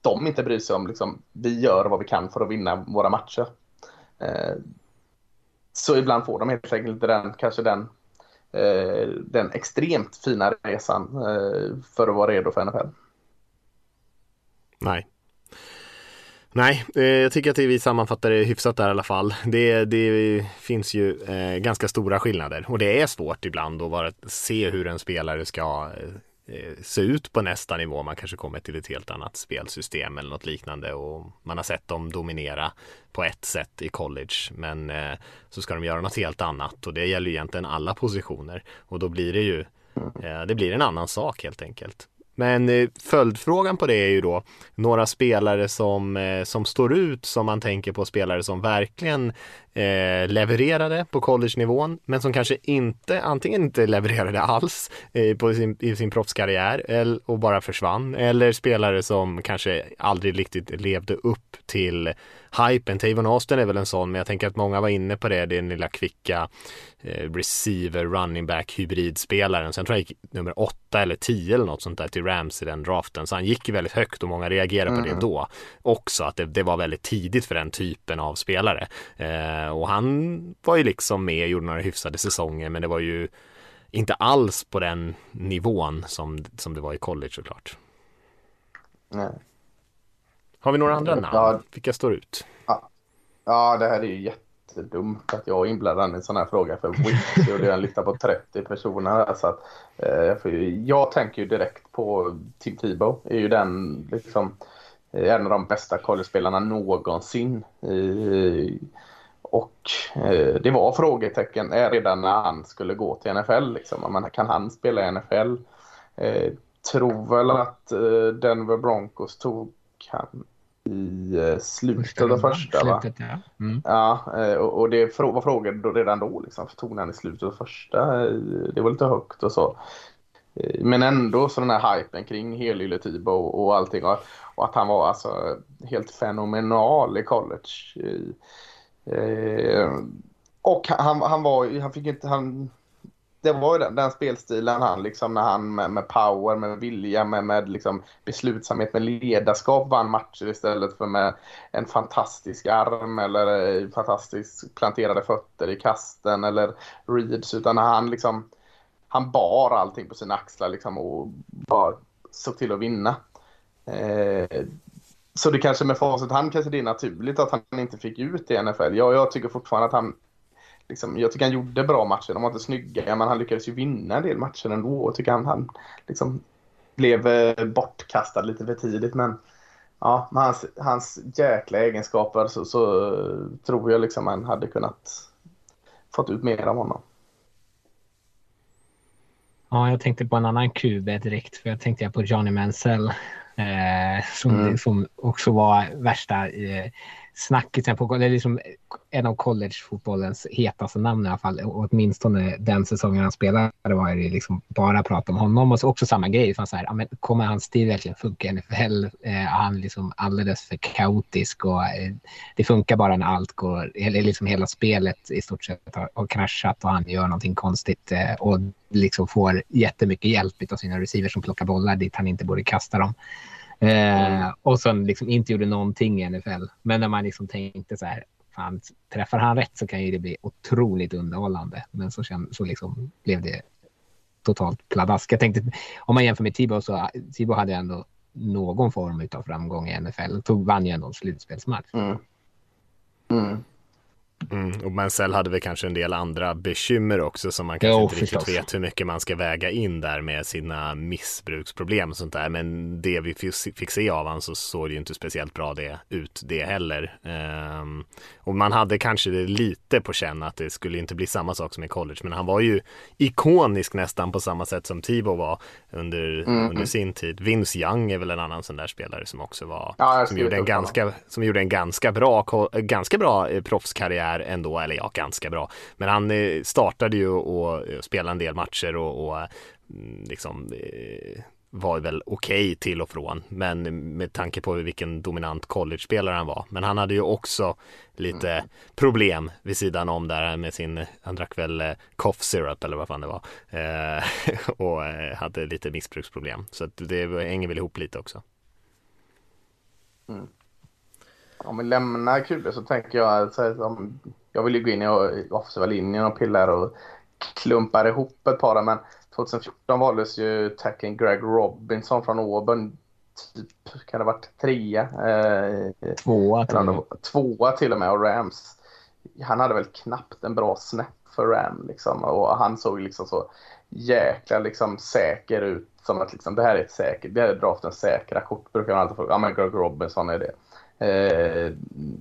de inte bryr sig om liksom, vi gör vad vi kan för att vinna våra matcher. Eh, så ibland får de helt enkelt inte den, kanske den, eh, den extremt fina resan eh, för att vara redo för NFL. Nej. Nej, eh, jag tycker att vi sammanfattar det hyfsat där i alla fall. Det, det finns ju eh, ganska stora skillnader och det är svårt ibland att bara se hur en spelare ska eh, se ut på nästa nivå. Man kanske kommer till ett helt annat spelsystem eller något liknande och man har sett dem dominera på ett sätt i college men så ska de göra något helt annat och det gäller egentligen alla positioner och då blir det ju det blir en annan sak helt enkelt. Men eh, följdfrågan på det är ju då några spelare som, eh, som står ut som man tänker på spelare som verkligen eh, levererade på college-nivån men som kanske inte, antingen inte levererade alls eh, på sin, i sin proffskarriär eller, och bara försvann eller spelare som kanske aldrig riktigt levde upp till hypen. Tavon Austin är väl en sån men jag tänker att många var inne på det, den lilla kvicka eh, receiver, running back, hybridspelaren. Sen tror jag gick nummer åtta eller tio eller något sånt där till Rams i den draften. Så han gick väldigt högt och många reagerade på Mm. det då också. Att det, det var väldigt tidigt för den typen av spelare. Eh, och han var ju liksom med, gjorde några hyfsade säsonger men det var ju inte alls på den nivån som, som det var i college såklart. Nej. Har vi några andra namn? Ja. Vilka står ut? Ja, det här är ju jättedumt att jag är inblandad i en sån här fråga. För Wix gjorde en lista på 30 personer. Här, så att, eh, jag, tänker ju direkt på Tim Tebow. är ju den liksom eh, en av de bästa collegespelarna någonsin. Eh, och eh, det var frågetecken eh, redan när han skulle gå till NFL. Liksom. Men kan han spela i NFL? Eh, tror väl att eh, Denver Broncos tog han i eh, slutet av första va? Slutet, ja. Mm. Ja, eh, och det var frågor då, redan då. Liksom, för tog han i slutet av första? Eh, Det var lite högt och så. Men ändå så den här hypen kring Helylle Tibo och, och allting. Och, och att han var alltså helt fenomenal i college. Eh, eh, Och han, han var han fick inte, han, det var ju den, den spelstilen han liksom när han med, med power, med vilja, med, med liksom beslutsamhet, med ledarskap vann matcher istället för med en fantastisk arm eller eh, fantastiskt planterade fötter i kasten eller reads utan han liksom han bar allting på sina axlar liksom och bara såg till att vinna. Eh, så det kanske med facit hand kanske det är naturligt att han inte fick ut det i NFL. Jag, jag tycker fortfarande att han liksom, jag tycker han gjorde bra matcher. De var inte snygga men han lyckades ju vinna en del matcher ändå. Jag tycker han, han liksom blev eh, bortkastad lite för tidigt men ja, med hans, hans jäkla egenskaper så, så eh, tror jag liksom han hade kunnat fått ut mer av honom. Ja, jag tänkte på en annan QB direkt, för jag tänkte på Johnny Mansell. Eh, som, Mm. som också var värsta eh, snackisen på eller liksom en av collegefotbollens hetaste namn i alla fall. Och åtminstone den säsongen han spelade var det liksom bara prat om honom. Och så också samma grej. Så här, ja, men kommer hans stil verkligen funka i NFL? Eh, han liksom alldeles för kaotisk och eh, det funkar bara när allt går, eller liksom hela spelet i stort sett har, har kraschat och han gör någonting konstigt eh, och liksom får jättemycket hjälp av sina receivers som plockar bollar dit han inte borde kasta dem. Eh, och sen liksom inte gjorde någonting i NFL. Men när man liksom tänkte så här, fan, träffar han rätt så kan ju det bli otroligt underhållande. Men så, känn, så liksom blev det totalt pladask. Jag tänkte, om man jämför med Tibo så Tibo hade ändå någon form av framgång i NFL. Tog, vann ju ändå en slutspelsmatch. Mm. Mm. Mm, och Mansell hade väl kanske en del andra bekymmer också som man kanske Jo, inte riktigt förstås. vet hur mycket man ska väga in där med sina missbruksproblem och sånt där. Men det vi fick- se av honom så såg det ju inte speciellt bra det, ut det heller. Ehm, och man hade kanske det lite på känn att det skulle inte bli samma sak som i college. Men han var ju ikonisk nästan på samma sätt som Tibo var under, Mm. under sin tid. Vince Young är väl en annan sån där spelare som också var Ja, som gjorde, en ganska, som gjorde en ganska bra, ganska bra eh, proffskarriär ändå, eller ja, ganska bra. Men han eh, startade ju och, och spelade en del matcher och, och mm, liksom eh, var väl okej okay till och från, men med tanke på vilken dominant college-spelare han var. Men han hade ju också lite mm. problem vid sidan om där med sin, han drack väl eh, cough syrup eller vad fan det var. Eh, och eh, hade lite missbruksproblem. Så det hänger väl ihop lite också. Mm. Om vi lämnar QB så tänker jag, så här, jag vill ju gå in i offensiva linjen och pilla och klumpar ihop ett par men 2014 valdes ju tacken Greg Robinson från Auburn. Typ, kan det ha varit trea? Eh, tvåa till med. Tvåa till och med och Rams. Han hade väl knappt en bra snap för Ram liksom och han såg liksom så jäkla liksom säker ut. Som att liksom, det här är ett säkert, det här är draftens säkra kort brukar man alltid fråga. Ja men Greg Robinson är det. Eh,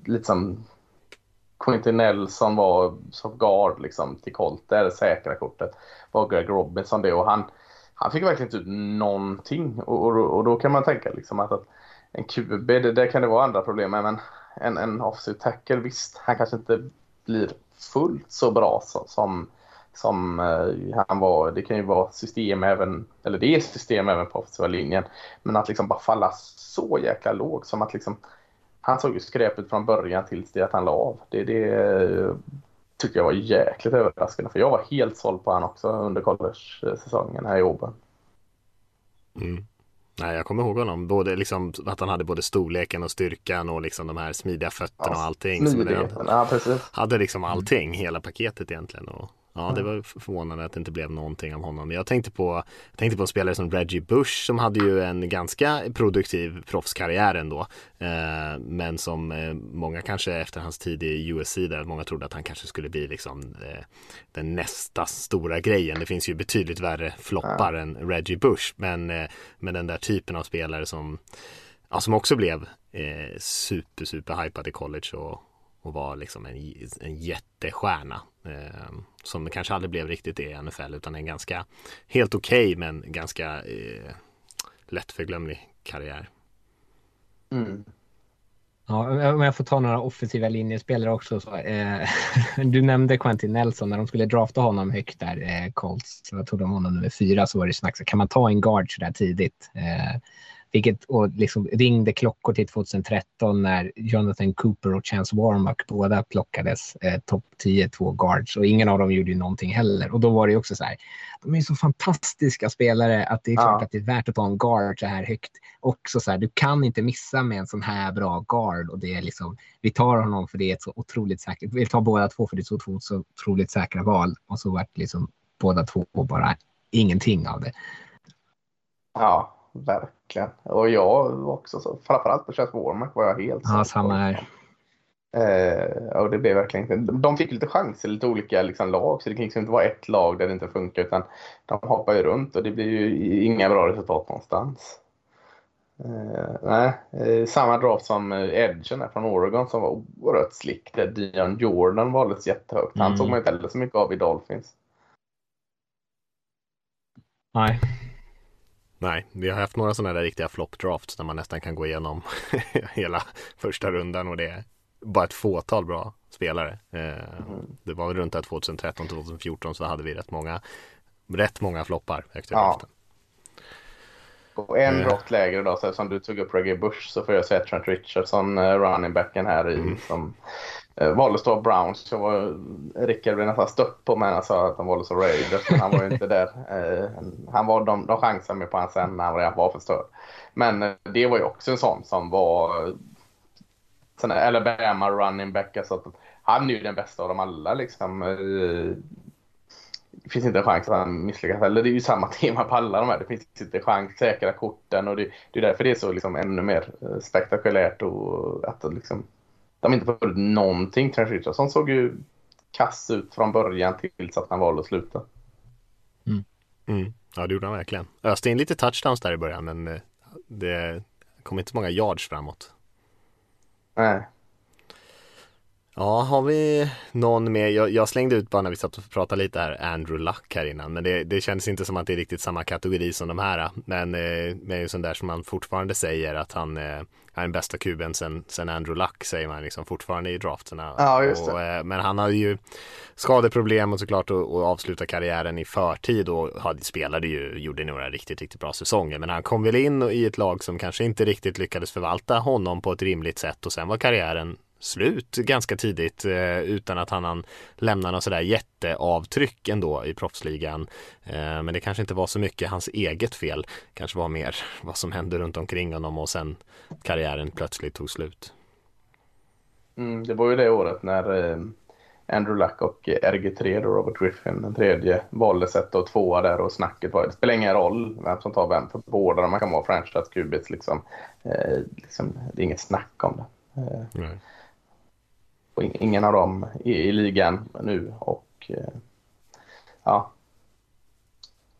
lite som Quintin Nelson var som guard liksom, till Colt, det är det säkra kortet. Var Greg Robinson det och han, han fick verkligen inte ut någonting. Och, och, och då kan man tänka liksom att, att en QB, det, där kan det vara andra problem med, men en, en offensive tackle, visst, han kanske inte blir fullt så bra så, som, som eh, han var. Det kan ju vara system även, eller det är system även på offensiva linjen. Men att liksom bara falla så jäkla lågt som att liksom han såg ju skräpet från början tills det att han la av. Det, det tycker jag var jäkligt överraskande för jag var helt såld på han också under college-säsongen här i Auburn. Mm. Nej, jag kommer ihåg honom, både liksom att han hade både storleken och styrkan och liksom de här smidiga fötterna ja, och allting. Smidigheten, ja precis. Hade liksom allting, hela paketet egentligen. Och Ja, det var förvånande att det inte blev någonting av honom. Jag tänkte på, jag tänkte på en spelare som Reggie Bush som hade ju en ganska produktiv proffskarriär ändå. Eh, men som eh, många kanske efter hans tid i USC där många trodde att han kanske skulle bli liksom eh, den nästa stora grejen. Det finns ju betydligt värre floppar ja. än Reggie Bush. Men, eh, men den där typen av spelare som, ja, som också blev eh, super, super hypad i college och, och var liksom en, en jättestjärna. Som kanske aldrig blev riktigt det i NFL utan en ganska helt okej okay, men ganska eh, lättförglömlig karriär. Mm. Ja, om jag får ta några offensiva linjespelare också. Så, eh, du nämnde Quentin Nelson när de skulle drafta honom högt där, eh, Colts. Så jag tog de honom nummer fyra så var det snack. Så kan man ta en guard så där tidigt? Eh, vilket och liksom ringde klockor till 2013 när Jonathan Cooper och Chance Warmack båda plockades eh, topp 10, två guards och ingen av dem gjorde ju någonting heller. Och då var det också så här, de är så fantastiska spelare att det är klart att det är värt att ta en guard så här högt. Också så här, du kan inte missa med en sån här bra guard och det är liksom, vi tar honom för det är ett så otroligt säkert, vi tar båda två för det är så, två så otroligt säkra val och så vart liksom båda två bara ingenting av det. Ja, verkligen. Och jag också, så, framförallt på Chas Warmack var jag helt Ja, samma här. Eh, och det blev verkligen De fick lite chanser, lite olika liksom, lag, så det kan liksom inte vara ett lag där det inte funkar utan de hoppar ju runt och det blir ju inga bra resultat någonstans. Eh, nej, eh, samma draft som Edgen från Oregon som var oerhört slick. Där Dion Jordan valdes jättehögt. Han mm. såg man inte heller så mycket av i Dolphins. Nej, Nej, vi har haft några sådana där riktiga flop drafts där man nästan kan gå igenom hela första rundan och det är bara ett fåtal bra spelare. Eh, mm. Det var väl runt 2013-2014 så hade vi rätt många, rätt många floppar högt i ja. draften. På en draft lägre då, så som du tog upp Reggie Bush, så får jag säga Trent Richardson, uh, running backen här i, mm. som Eh, valdes då Browns. Så var, Rickard blev nästan stött på mig när han sa att han valdes av Raiders, men han var ju inte där. Eh, han var, de, de chansade mig på hans sen när han redan var förstörd. Men eh, det var ju också en sån som var sån Alabama running back. Alltså, han är ju den bästa av dem alla liksom det finns inte en chans att han misslyckas heller. Det är ju samma tema på alla de här. Det finns inte en chans, säkra korten och det, det är därför det är så liksom ännu mer spektakulärt och att liksom, de inte får någonting. Trent Richardson såg ju kass ut från början tills att han valde att sluta. Mm. Mm. Ja, det gjorde han verkligen. Öste in lite touchdowns där i början, men eh, det kom inte så många yards framåt. Nej. Ja, har vi någon mer? Jag, jag, slängde ut bara när vi satt och pratade lite här, Andrew Luck här innan, men det, det kändes inte som att det är riktigt samma kategori som de här. Men eh, med en sån där som man fortfarande säger att han eh, är den bästa kuben sen, sen Andrew Luck säger man liksom fortfarande i drafterna. Ja, just det. Och, eh, men han hade ju skadeproblem och såklart att avsluta karriären i förtid och hade, spelade ju, gjorde några riktigt, riktigt bra säsonger. Men han kom väl in i ett lag som kanske inte riktigt lyckades förvalta honom på ett rimligt sätt och sen var karriären slut ganska tidigt eh, utan att han, lämnar något sådär jätteavtryck ändå i proffsligan. Eh, men det kanske inte var så mycket hans eget fel. Kanske var mer vad som hände runt omkring honom och sen karriären plötsligt tog slut. Mm, det var ju det året när eh, Andrew Luck och RG3 då, Robert Griffin, den tredje, valdes ett och tvåa där och snacket var det spelar ingen roll vem som tar vem för båda man kan vara franchise qubits liksom, eh, liksom. Det är inget snack om det. Eh, och ingen av dem är i ligan nu och eh, ja,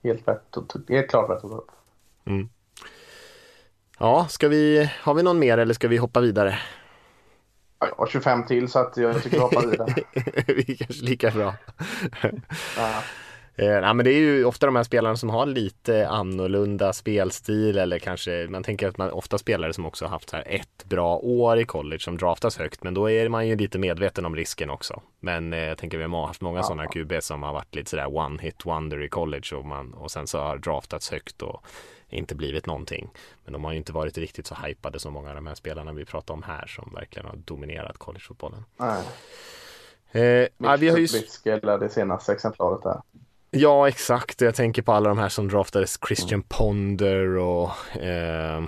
helt, rätt, helt klart rätt att ta upp. Mm. Ja, ska vi, har vi någon mer eller ska vi hoppa vidare? Jag har 25 till så att jag tycker vi hoppar vidare. vi är kanske lika bra. ja. Eh, ja, men det är ju ofta de här spelarna som har lite annorlunda spelstil eller kanske man tänker att man ofta spelare som också haft så här ett bra år i college som draftas högt men då är man ju lite medveten om risken också. Men eh, jag tänker vi har haft många ja. sådana QB som har varit lite sådär one hit wonder i college och, man, och sen så har draftats högt och inte blivit någonting. Men de har ju inte varit riktigt så hypade som många av de här spelarna vi pratar om här som verkligen har dominerat collegefotbollen. Nej. Eh, ja, vi har ju... Det senaste exemplaret där. Ja, exakt. Jag tänker på alla de här som draftades. Christian mm. Ponder och eh,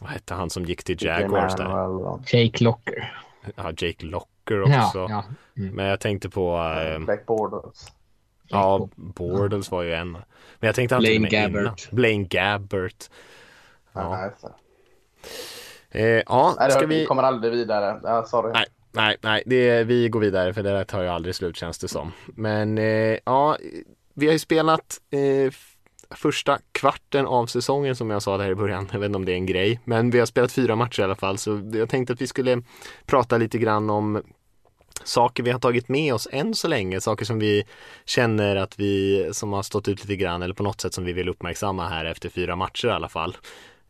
vad hette han som gick till Jaguars där? Jake Locker. Ja, Jake Locker också. Ja, ja. Mm. Men jag tänkte på... Eh, Black Borders. Ja, Borders var ju en. Men jag tänkte alltid Blaine Gabbert. Innan. Blaine Gabbert. Ja, eh, ja Nej, ska vi... vi kommer aldrig vidare. Ja, sorry. Nej. Nej, nej, det, vi går vidare för det där tar ju aldrig slut känns det som. Men eh, ja, vi har ju spelat eh, första kvarten av säsongen som jag sa där i början. Jag vet inte om det är en grej, men vi har spelat fyra matcher i alla fall. Så jag tänkte att vi skulle prata lite grann om saker vi har tagit med oss än så länge, saker som vi känner att vi, som har stått ut lite grann eller på något sätt som vi vill uppmärksamma här efter fyra matcher i alla fall.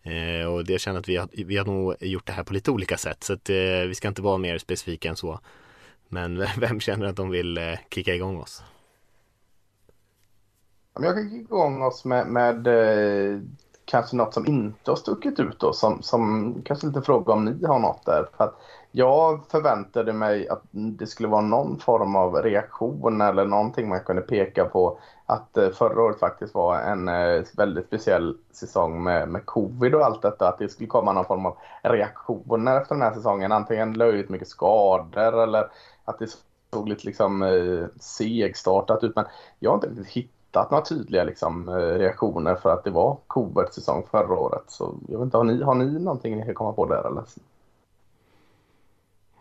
Eh, och det känner att vi har, vi har nog gjort det här på lite olika sätt så att eh, vi ska inte vara mer specifika än så. Men vem känner att de vill eh, kicka igång oss? Jag kan kicka igång oss med, med eh, kanske något som inte har stuckit ut då, som, som kanske lite fråga om ni har något där. För att jag förväntade mig att det skulle vara någon form av reaktion eller någonting man kunde peka på att eh, förra året faktiskt var en eh, väldigt speciell säsong med, med covid och allt detta. Att det skulle komma någon form av reaktioner efter den här säsongen. Antingen löjligt mycket skador eller att det såg lite liksom eh, segstartat ut. Men jag har inte riktigt hittat hittat några tydliga liksom, eh, reaktioner för att det var covert-säsong förra året. Så jag vet inte, har ni, har ni någonting ni kan komma på där eller?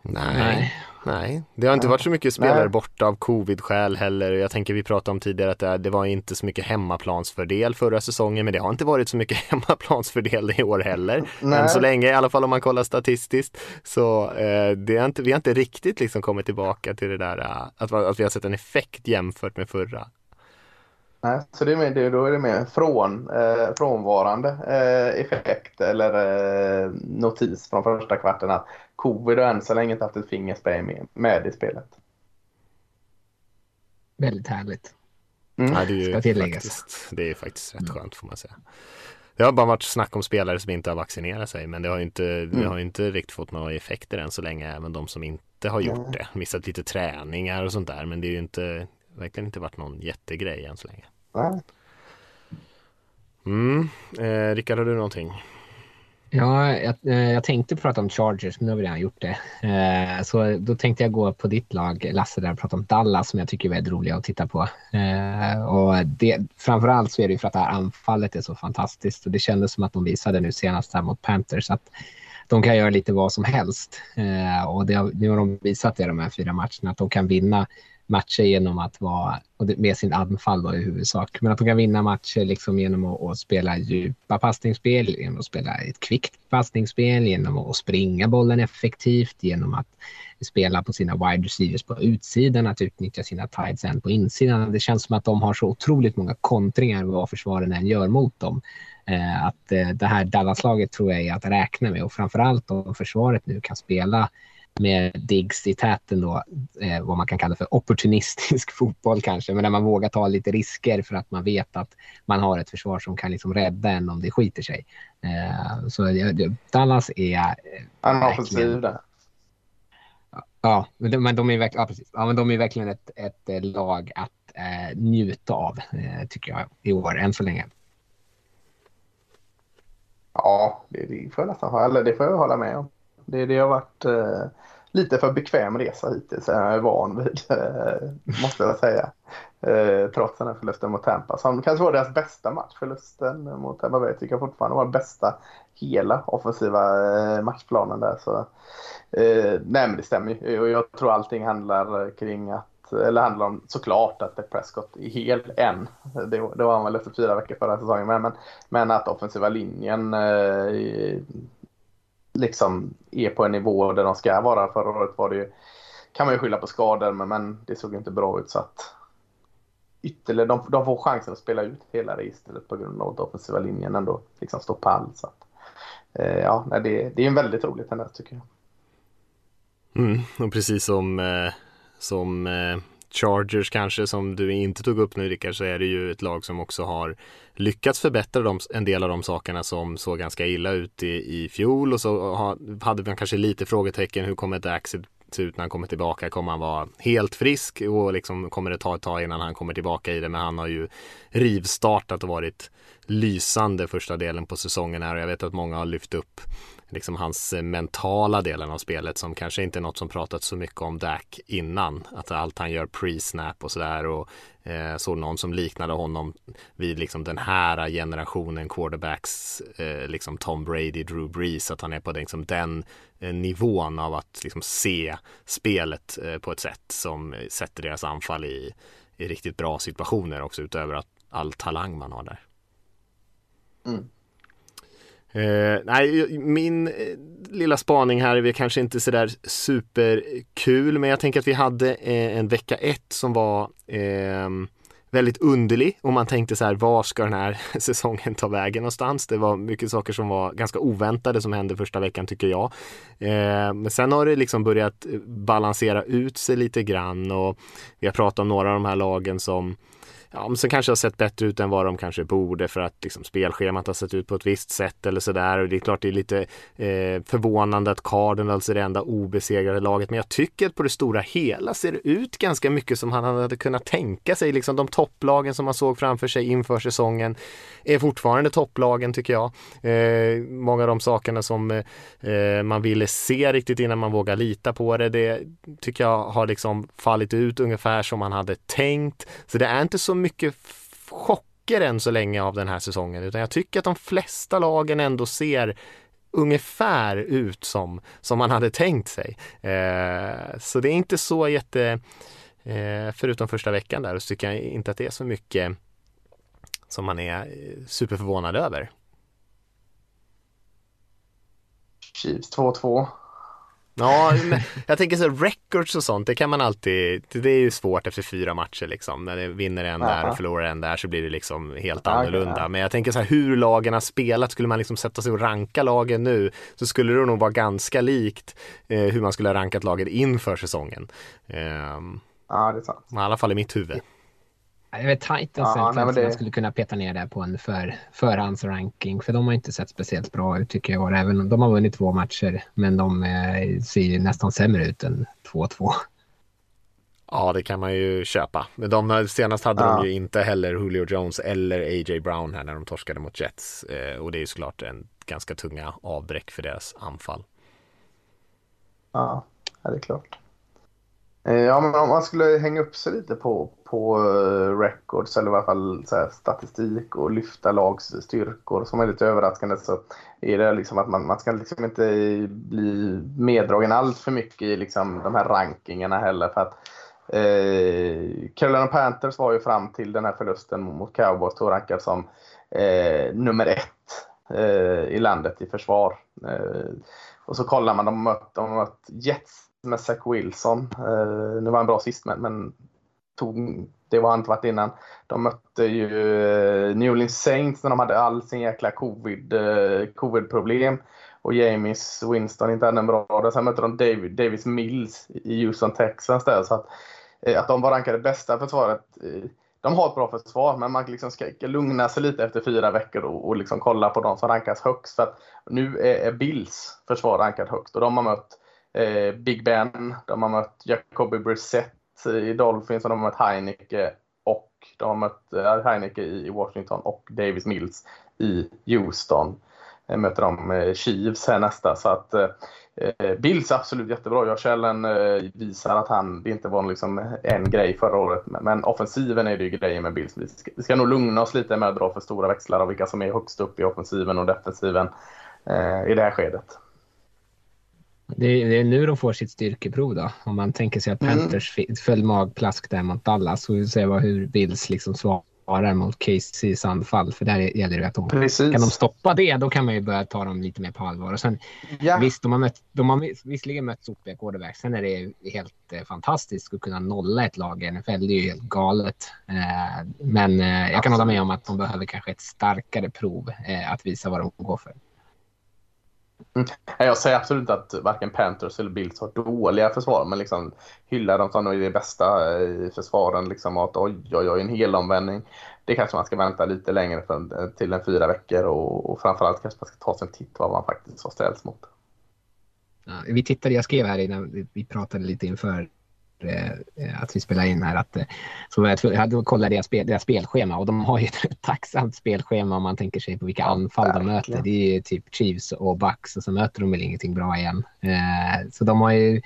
Nej, nej. Det har inte varit så mycket spelare nej. borta av covid-skäl heller. Jag tänker vi pratade om tidigare att det, det var inte så mycket hemmaplansfördel förra säsongen, men det har inte varit så mycket hemmaplansfördel i år heller. Nej. Än så länge, i alla fall om man kollar statistiskt. Så eh, det är inte, vi har inte riktigt liksom kommit tillbaka till det där uh, att, att vi har sett en effekt jämfört med förra. Nej, så det är mer, då är det mer från, eh, frånvarande eh, effekt eller eh, notis från första kvarten att covid har än så länge inte haft ett fingerspray med, med i spelet. Väldigt härligt. Mm. Ja, det, är Ska tilläggas. Faktiskt, det är faktiskt rätt skönt får man säga. Det har bara varit snack om spelare som inte har vaccinerat sig men det har inte, mm. det har inte riktigt fått några effekter än så länge även de som inte har gjort mm. det. Missat lite träningar och sånt där men det är ju inte verkligen inte varit någon jättegrej än så länge. Nej. Mm. Eh, Rickard, har du någonting? Ja, jag, eh, jag, tänkte prata om Chargers, men nu har vi redan gjort det. Eh, så då tänkte jag gå på ditt lag, Lasse, där och prata om Dallas som jag tycker är väldigt roliga att titta på. Eh, och det, framförallt så är det för att det här anfallet är så fantastiskt och det kändes som att de visade nu senast här mot Panthers att de kan göra lite vad som helst. Eh, och det, nu har de visat det de här fyra matcherna, att de kan vinna matcher genom att vara med sin anfall då i huvudsak. Men att de kan vinna matcher liksom genom att, att spela djupa passningsspel, genom att spela ett kvickt passningsspel, genom att springa bollen effektivt, genom att spela på sina wide receivers på utsidan, att utnyttja sina tights end på insidan. Det känns som att de har så otroligt många kontringar vad försvaren än gör mot dem. Eh, att eh, det här Dallas-laget tror jag är att räkna med och framförallt om försvaret nu kan spela med Diggs i täten då, eh, vad man kan kalla för opportunistisk fotboll kanske, men där man vågar ta lite risker för att man vet att man har ett försvar som kan liksom rädda en om det skiter sig. Eh, så Dallas är... Eh, Han är offensiv där. Ja, men de, är, verk, ja, precis. Ja, men de är verkligen ett, ett eh, lag att eh, njuta av, eh, tycker jag, i år, än så länge. Ja, det, det får jag nästan eller det får jag hålla med om. Det, det har varit eh, lite för bekväm resa hittills. Jag är van vid, eh, måste jag säga. Eh, trots den här förlusten mot Tampa. Som kanske var deras bästa match. Förlusten mot Tampa Bay tycker jag fortfarande var bästa hela offensiva eh, matchplanen där. Så, eh, nej men det stämmer ju. Och jag tror allting handlar kring att eller handlar om såklart att Dak Prescott är hel än. Det, det var han väl efter fyra veckor förra säsongen. Men, men, men att offensiva linjen eh, liksom är på en nivå där de ska vara. Förra året var det ju, kan man ju skylla på skador, men, men det såg inte bra ut. så att ytterligare, de, de får chansen att spela ut hela registret på grund av att offensiva linjen ändå liksom står pall. Så att, eh, ja, det, det är en väldigt rolig tendens tycker jag. Mm, och precis som, eh, som eh, Chargers kanske som du inte tog upp nu Rickard så är det ju ett lag som också har lyckats förbättra de, en del av de sakerna som såg ganska illa ut i, i fjol och så ha, hade man kanske lite frågetecken hur kommer Dax se ut när han kommer tillbaka? Kommer han vara helt frisk och liksom kommer det ta ett tag innan han kommer tillbaka i det? Men han har ju rivstartat och varit lysande första delen på säsongen här och jag vet att många har lyft upp liksom hans eh, mentala delen av spelet som kanske inte är något som pratats så mycket om Dak innan. Att allt han gör pre-snap och sådär och eh, såg någon som liknade honom vid liksom den här generationen quarterbacks, eh, liksom Tom Brady, Drew Brees, att han är på den, liksom den eh, nivån av att liksom se spelet eh, på ett sätt som sätter deras anfall i, i riktigt bra situationer också utöver att all talang man har där. Mm. Eh, nej, min eh, lilla spaning här är kanske inte sådär superkul, men jag tänker att vi hade eh, en vecka ett som var ehm, väldigt underlig och man tänkte så här, var ska den här säsongen ta vägen någonstans? Det var mycket saker som var ganska oväntade som hände första veckan tycker jag. Eh, men sen har det liksom börjat eh, balansera ut sig lite grann och vi har pratat om några av de här lagen som ja, men som kanske har sett bättre ut än vad de kanske borde för att liksom, spelschemat har sett ut på ett visst sätt eller sådär. Och det är klart det är lite eh, förvånande att Cardinals är alltså det enda obesegrade laget. Men jag tycker att på det stora hela ser det ut ganska mycket som han hade kunnat tänka sig. Liksom de topplagen som man såg framför sig inför säsongen är fortfarande topplagen tycker jag. Eh, många av de sakerna som eh, man ville se riktigt innan man vågar lita på det, det tycker jag har liksom fallit ut ungefär som man hade tänkt. Så det är inte så mycket chocker än så länge av den här säsongen utan jag tycker att de flesta lagen ändå ser ungefär ut som, som man hade tänkt sig. Eh, så det är inte så jätte, eh, förutom första veckan där, så tycker jag inte att det är så mycket som man är eh, superförvånad över. Chiefs 2-2. Ja, men jag tänker så records och sånt, det kan man alltid, det är ju svårt efter fyra matcher liksom. När det vinner en där och förlorar en där så blir det liksom helt annorlunda. Men jag tänker så här, hur lagen har spelat, skulle man liksom sätta sig och ranka lagen nu så skulle det nog vara ganska likt eh, hur man skulle ha rankat laget inför säsongen. Eh, ja, det är sant. I alla fall i mitt huvud. Jag vet Titans ja, nej, det... man skulle kunna peta ner det på en för, förhandsranking. För de har inte sett speciellt bra ut tycker jag. Även, de har vunnit två matcher men de eh, ser nästan sämre ut än 2-2. Ja, det kan man ju köpa. Men de, senast hade ja. de ju inte heller Julio Jones eller A.J. Brown här när de torskade mot Jets. Eh, och det är ju såklart en ganska tunga avbräck för deras anfall. Ja, det är klart. Eh, ja, men om man skulle hänga upp sig lite på, på eh, records eller i alla fall här, statistik och lyfta lags styrkor som är lite överraskande så är det liksom att man, man ska liksom inte bli meddragen allt för mycket i liksom de här rankingarna heller. För att Eh, Carolina Panthers var ju fram till den här förlusten mot Cowboys då rankad som eh, nummer ett eh, i landet i försvar. Eh, och så kollar man, de har mött, de har mött Jets med Zach Wilson. Eh, nu var han bra sist men, men tog, det var han inte varit innan. De mötte ju eh, New Orleans Saints när de hade all sin jäkla covid, eh, covid-problem och James Winston inte hade en bra dag. Sen mötte de David, Davis Mills i Houston, Texas där. Så att, eh, att de var rankade bästa försvaret. Eh, de har ett bra försvar, men man liksom ska lugna sig lite efter fyra veckor och, och liksom kolla på de som rankas högst. För att nu är, är Bills försvar rankat högst och de har mött eh, Big Ben, de har mött Jacoby Brissett i Dolphins och de har mött Heineke och de har mött eh, Heineke i Washington och Davis Mills i Houston. Eh, möter de eh, Chiefs här nästa. Så att, eh, eh Bills är absolut jättebra. Josh Allen eh, visar att han, det inte var liksom en grej förra året. Men offensiven är det ju grejen med Bills. Vi ska, vi ska nog lugna oss lite med att dra för stora växlar av vilka som är högst upp i offensiven och defensiven eh, i det här skedet. Det är, det är, nu de får sitt styrkeprov då. Om man tänker sig att mm. Panthers mm. föll magplask där mot Dallas. Så vi se vad, hur Bills liksom svarar mot Caseys anfall. För där gäller det att de, Precis. kan de stoppa det, då kan man ju börja ta dem lite mer på allvar. Och sen, ja. Visst, de har, mött, de har visserligen mött sopiga quarterback. Sen är det helt eh, fantastiskt att kunna nolla ett lag i NFL. Det är ju helt galet. Eh, men eh, jag kan hålla med om att de behöver kanske ett starkare prov eh, att visa vad de går för. Mm. Jag säger absolut inte att varken Panthers eller Bills har dåliga försvar, men liksom hyllar dem som de bästa i försvaren. Liksom, att oj, oj, oj, en hel omvändning. Det kanske man ska vänta lite längre för, till en fyra veckor och, och framförallt kanske man ska ta sig en titt vad man faktiskt har ställts mot. Ja, vi tittade, jag skrev här innan vi pratade lite inför att vi spelar in här. Att, eh, så jag, jag kollade deras, spel, deras spelschema och de har ju ett tacksamt spelschema om man tänker sig på vilka anfall de möter. Det är ju typ Chiefs och Bucks och så möter de väl ingenting bra igen. Eh, så de har ju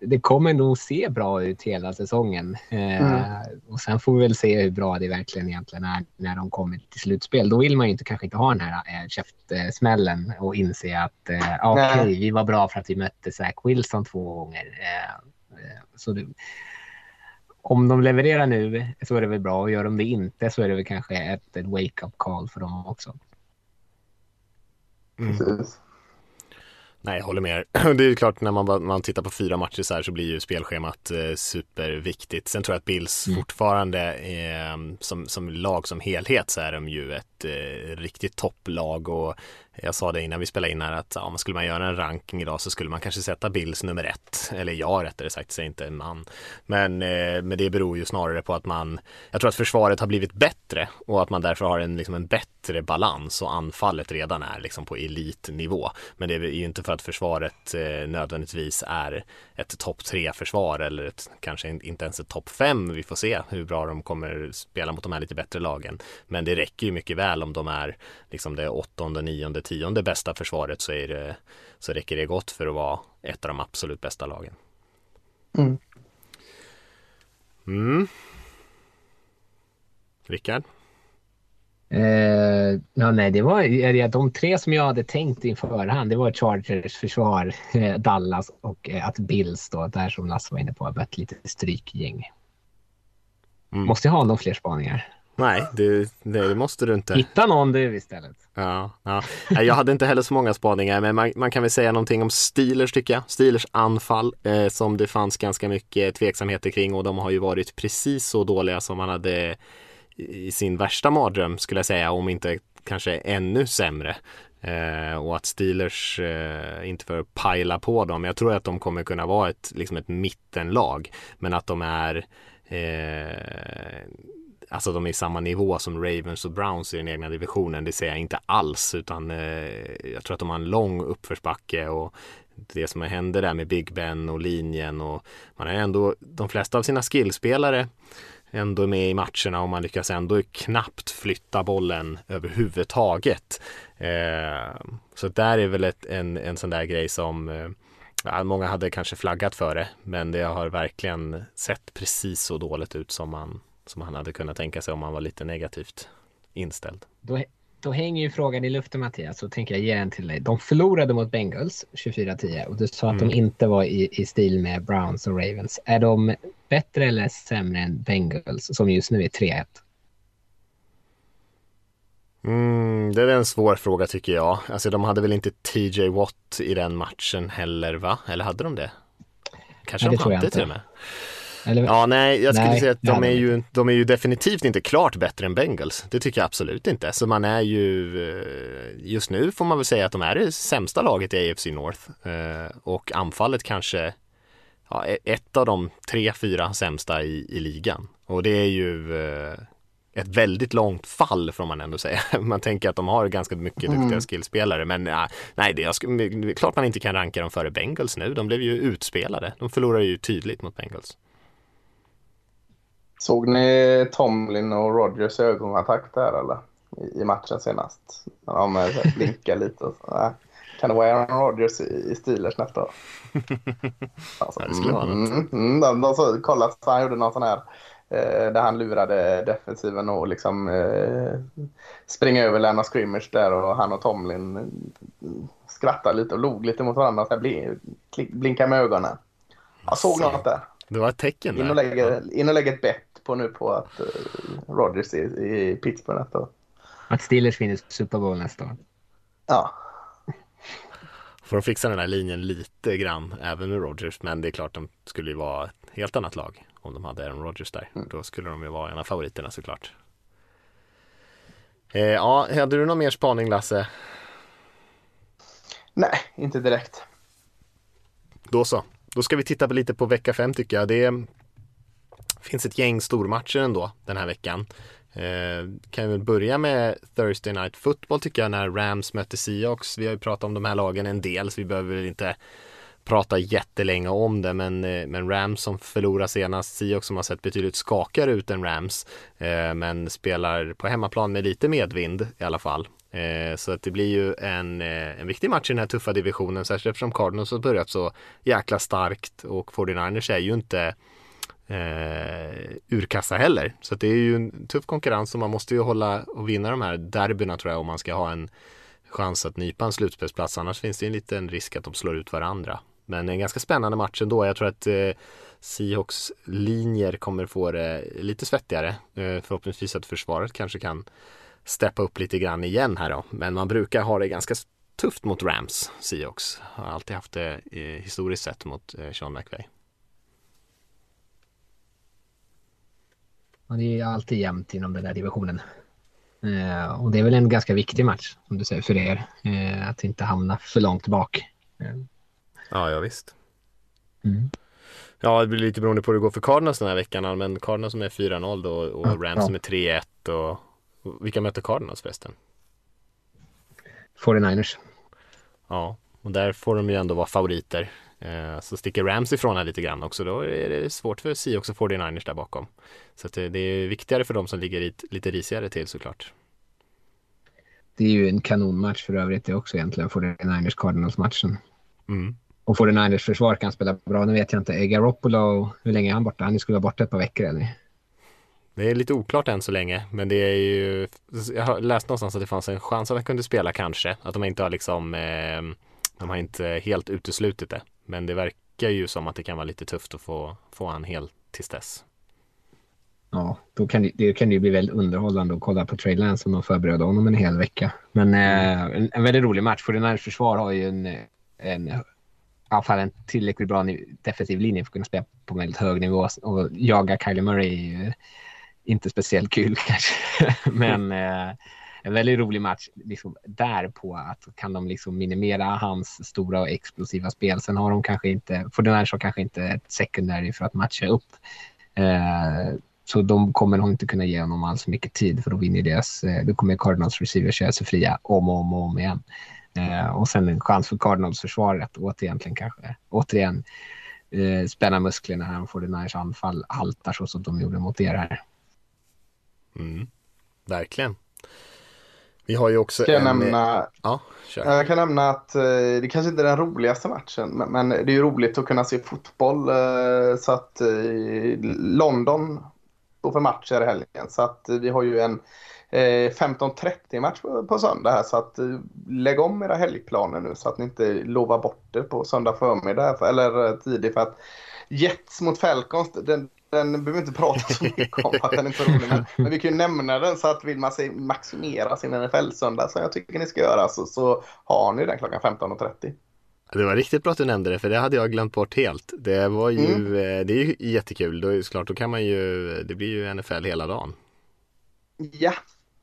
det kommer nog se bra ut hela säsongen. Eh, mm. och sen får vi väl se hur bra det verkligen egentligen är när de kommer till slutspel. Då vill man ju inte, kanske inte ha den här eh, käftsmällen och inse att eh, okej, okay, vi var bra för att vi mötte Zach Wilson två gånger. Eh, Eh, så det, om de levererar nu så är det väl bra och gör de det inte så är det väl kanske ett, ett wake-up call för dem också. Mm. Nej, jag håller med. Det är klart när man, man tittar på fyra matcher så här så blir ju spelschemat eh, superviktigt. Sen tror jag att Bills mm. fortfarande eh, som, som lag som helhet så är de ju ett eh, riktigt topplag och jag sa det innan vi spelade in här att ja, skulle man göra en ranking idag så skulle man kanske sätta Bills nummer ett. Eller jag rättare sagt, säger inte en man. Men, eh, men det beror ju snarare på att man, jag tror att försvaret har blivit bättre och att man därför har en, liksom en bättre balans och anfallet redan är liksom på elitnivå. Men det är ju inte för att försvaret eh, nödvändigtvis är ett topp tre försvar eller ett, kanske inte ens ett topp fem. Vi får se hur bra de kommer spela mot de här lite bättre lagen. Men det räcker ju mycket väl om de är liksom det åttonde, nionde, tionde bästa försvaret så, är det, så räcker det gott för att vara ett av de absolut bästa lagen. Mm. Mm. Rickard? Uh, ja, nej, det var de tre som jag hade tänkt i förhand. Det var Chargers försvar, eh, Dallas och eh, att Bills då, där som Lasse var inne på, har börjat lite strykgäng. Mm. Måste jag ha någon fler spaningar? Nej, det, det, måste du inte. Hitta någon du istället. Ja, ja. Jag hade inte heller så många spaningar, men man, man kan väl säga någonting om Steelers tycker jag. Steelers anfall eh, som det fanns ganska mycket tveksamheter kring och de har ju varit precis så dåliga som man hade i sin värsta mardröm skulle jag säga, om inte kanske ännu sämre. Eh, och att Steelers eh, inte får pajla på dem. Jag tror att de kommer kunna vara ett, liksom ett mittenlag, men att de är eh, alltså de är i samma nivå som Ravens och Browns i den egna divisionen. Det ser jag inte alls utan eh, jag tror att de har en lång uppförsbacke och det som händer där med Big Ben och linjen och man har ändå de flesta av sina skillspelare ändå med i matcherna och man lyckas ändå knappt flytta bollen överhuvudtaget. Eh, så där är väl ett, en, en sån där grej som eh, ja, många hade kanske flaggat för det men det har verkligen sett precis så dåligt ut som man som han hade kunnat tänka sig om han var lite negativt inställd. Då, då hänger ju frågan i luften Mattias, så tänker jag ge den till dig. De förlorade mot Bengals 24-10 och du sa att Mm. de inte var i, i stil med Browns och Ravens. Är de bättre eller sämre än Bengals som just nu är 3-1? Mm, det är en svår fråga tycker jag. Alltså de hade väl inte TJ Watt i den matchen heller va? Eller hade de det? Kanske Nej, det de hade till och med. Eller, Ja, nej, jag skulle Nej, säga att de är, ju, de är ju definitivt inte klart bättre än Bengals. Det tycker jag absolut inte. Så man är ju, eh, just nu får man väl säga att de är det sämsta laget i AFC North. Eh, Och anfallet kanske, ja, e- ett av de tre, fyra sämsta i, i ligan. Och det är ju eh, ett väldigt långt fall får man ändå säga. Man tänker att de har ganska mycket duktiga skillspelare men ja, nej, det är, klart man inte kan ranka dem före Bengals nu. De blev ju utspelade. De förlorar ju tydligt mot Bengals. Såg ni Tomlin och Rogers ögonkontakt där eller? I, i matchen senast. När de eh, blinkar lite. Så. Kan det vara Aaron Rodgers i, i Steelers nästa år? Alltså, det skulle vara något. mm, mm, de, de så, kolla, så han gjorde någon sån här eh, där han lurade defensiven och liksom eh, springa över Lana Scrimmage där och han och Tomlin eh, skrattade lite och log lite mot varandra. Så här, blin, klick, blinka med ögonen. Jag såg något där. Det var ett tecken In och där. lägga, in och lägga ett bett på nu på att uh, Rodgers är i Pittsburgh nästa år. Att Steelers vinner Super Bowl nästa år. Ja, Får de fixa den här linjen lite grann även med Rodgers men det är klart de skulle ju vara ett helt annat lag om de hade Aaron Rodgers där. Då skulle de ju vara en av favoriterna såklart. Eh, ja, hade du någon mer spaning Lasse? nej, inte direkt. Då så. Då ska vi titta på lite på vecka 5 tycker jag. Det finns ett gäng stormatcher ändå den här veckan. Eh, kan vi väl börja med Thursday Night Football tycker jag när Rams möter Seahawks. Vi har ju pratat om de här lagen en del så vi behöver väl inte prata jättelänge om det men, eh, men Rams som förlorar senast, Seahawks som har sett betydligt skakigare ut än Rams eh, men spelar på hemmaplan med lite medvind i alla fall. Eh, så att det blir ju en, eh, en viktig match i den här tuffa divisionen särskilt eftersom Cardinals har börjat så jäkla starkt och 49ers är ju inte eh, urkassa heller. Så att det är ju en tuff konkurrens och man måste ju hålla och vinna de här derbyna tror jag om man ska ha en chans att nypa en slutspelsplats. Annars finns det en liten risk att de slår ut varandra. Men en ganska spännande match ändå. Jag tror att eh, Seahawks linjer kommer få det lite svettigare. Eh, förhoppningsvis att försvaret kanske kan steppa upp lite grann igen här då. Men man brukar ha det ganska tufft mot Rams, Seahawks. Har alltid haft det eh, historiskt sett mot eh, Sean McVay. Och det är alltid jämnt inom den där divisionen. Eh, och det är väl en ganska viktig match, som du säger, för er. Eh, att inte hamna för långt bak. Eh, Ja, ja visst. Mm. Ja, det blir lite beroende på hur det går för Cardinals den här veckan. Men Cardinals som är 4-0 då och Ja, Rams ja. som är 3-1 och, och vilka möter Cardinals förresten? 49ers. Ja, och där får de ju ändå vara favoriter. Eh, så sticker Rams ifrån här lite grann också. Då är det svårt för Seahawks och 49ers där bakom. Så att det, är viktigare för dem som ligger lite, lite risigare till såklart. Det är ju en kanonmatch för övrigt det också egentligen, 49ers Cardinals-matchen. Mm. Och 49ers försvar kan spela bra. Nu vet jag inte, är Garoppolo, hur länge är han borta? Han skulle vara borta ett par veckor eller? Det är lite oklart än så länge, men det är ju, jag har läst någonstans att det fanns en chans att han kunde spela kanske, att de inte har liksom, eh, de har inte helt uteslutit det, men det verkar ju som att det kan vara lite tufft att få, få han helt tills dess. Ja, då kan det, det kan ju bli väldigt underhållande att kolla på Trey Lance om de förbereder honom en hel vecka. Men eh, en, en väldigt rolig match. 49ers försvar har ju en, en, i alla fall en tillräckligt bra defensiv linje för att kunna spela på väldigt hög nivå. Och jaga Kylie Murray är ju inte speciellt kul kanske. Men eh, en väldigt rolig match liksom, där på att kan de liksom minimera hans stora och explosiva spel. Sen har de kanske inte, 49ers har kanske inte ett secondary för att matcha upp. Eh, så de kommer nog inte kunna ge honom alls mycket tid för då vinner deras, eh, då kommer Cardinals Receiver köra sig fria om och om och om igen. Eh, och sen en chans för Cardinals försvar att återigen kanske, återigen eh, spänna musklerna här och få det Niners anfall haltar så som de gjorde mot er här. Mm. Verkligen. Vi har ju också Ska jag en... nämna Ja, kör. Jag kan nämna att eh, det kanske inte är den roligaste matchen, men, det är ju roligt att kunna se fotboll. Eh, så att eh, London stå för matcher i helgen. Så att vi har ju en eh, 15.30 match på, söndag här. Så att eh, lägg om era helgplaner nu så att ni inte lovar bort det på söndag förmiddag eller eh, tidigt. För att Jets mot Falcons, den, den behöver vi inte prata så mycket om att den är inte rolig. Men, men, vi kan ju nämna den så att vill man sig maximera sin NFL-söndag som jag tycker ni ska göra så, så har ni den klockan 15.30. Det var riktigt bra att du nämnde det för det hade jag glömt bort helt. Det var ju, mm. Eh, det är ju jättekul. Då är det klart, då kan man ju, det blir ju NFL hela dagen. Ja,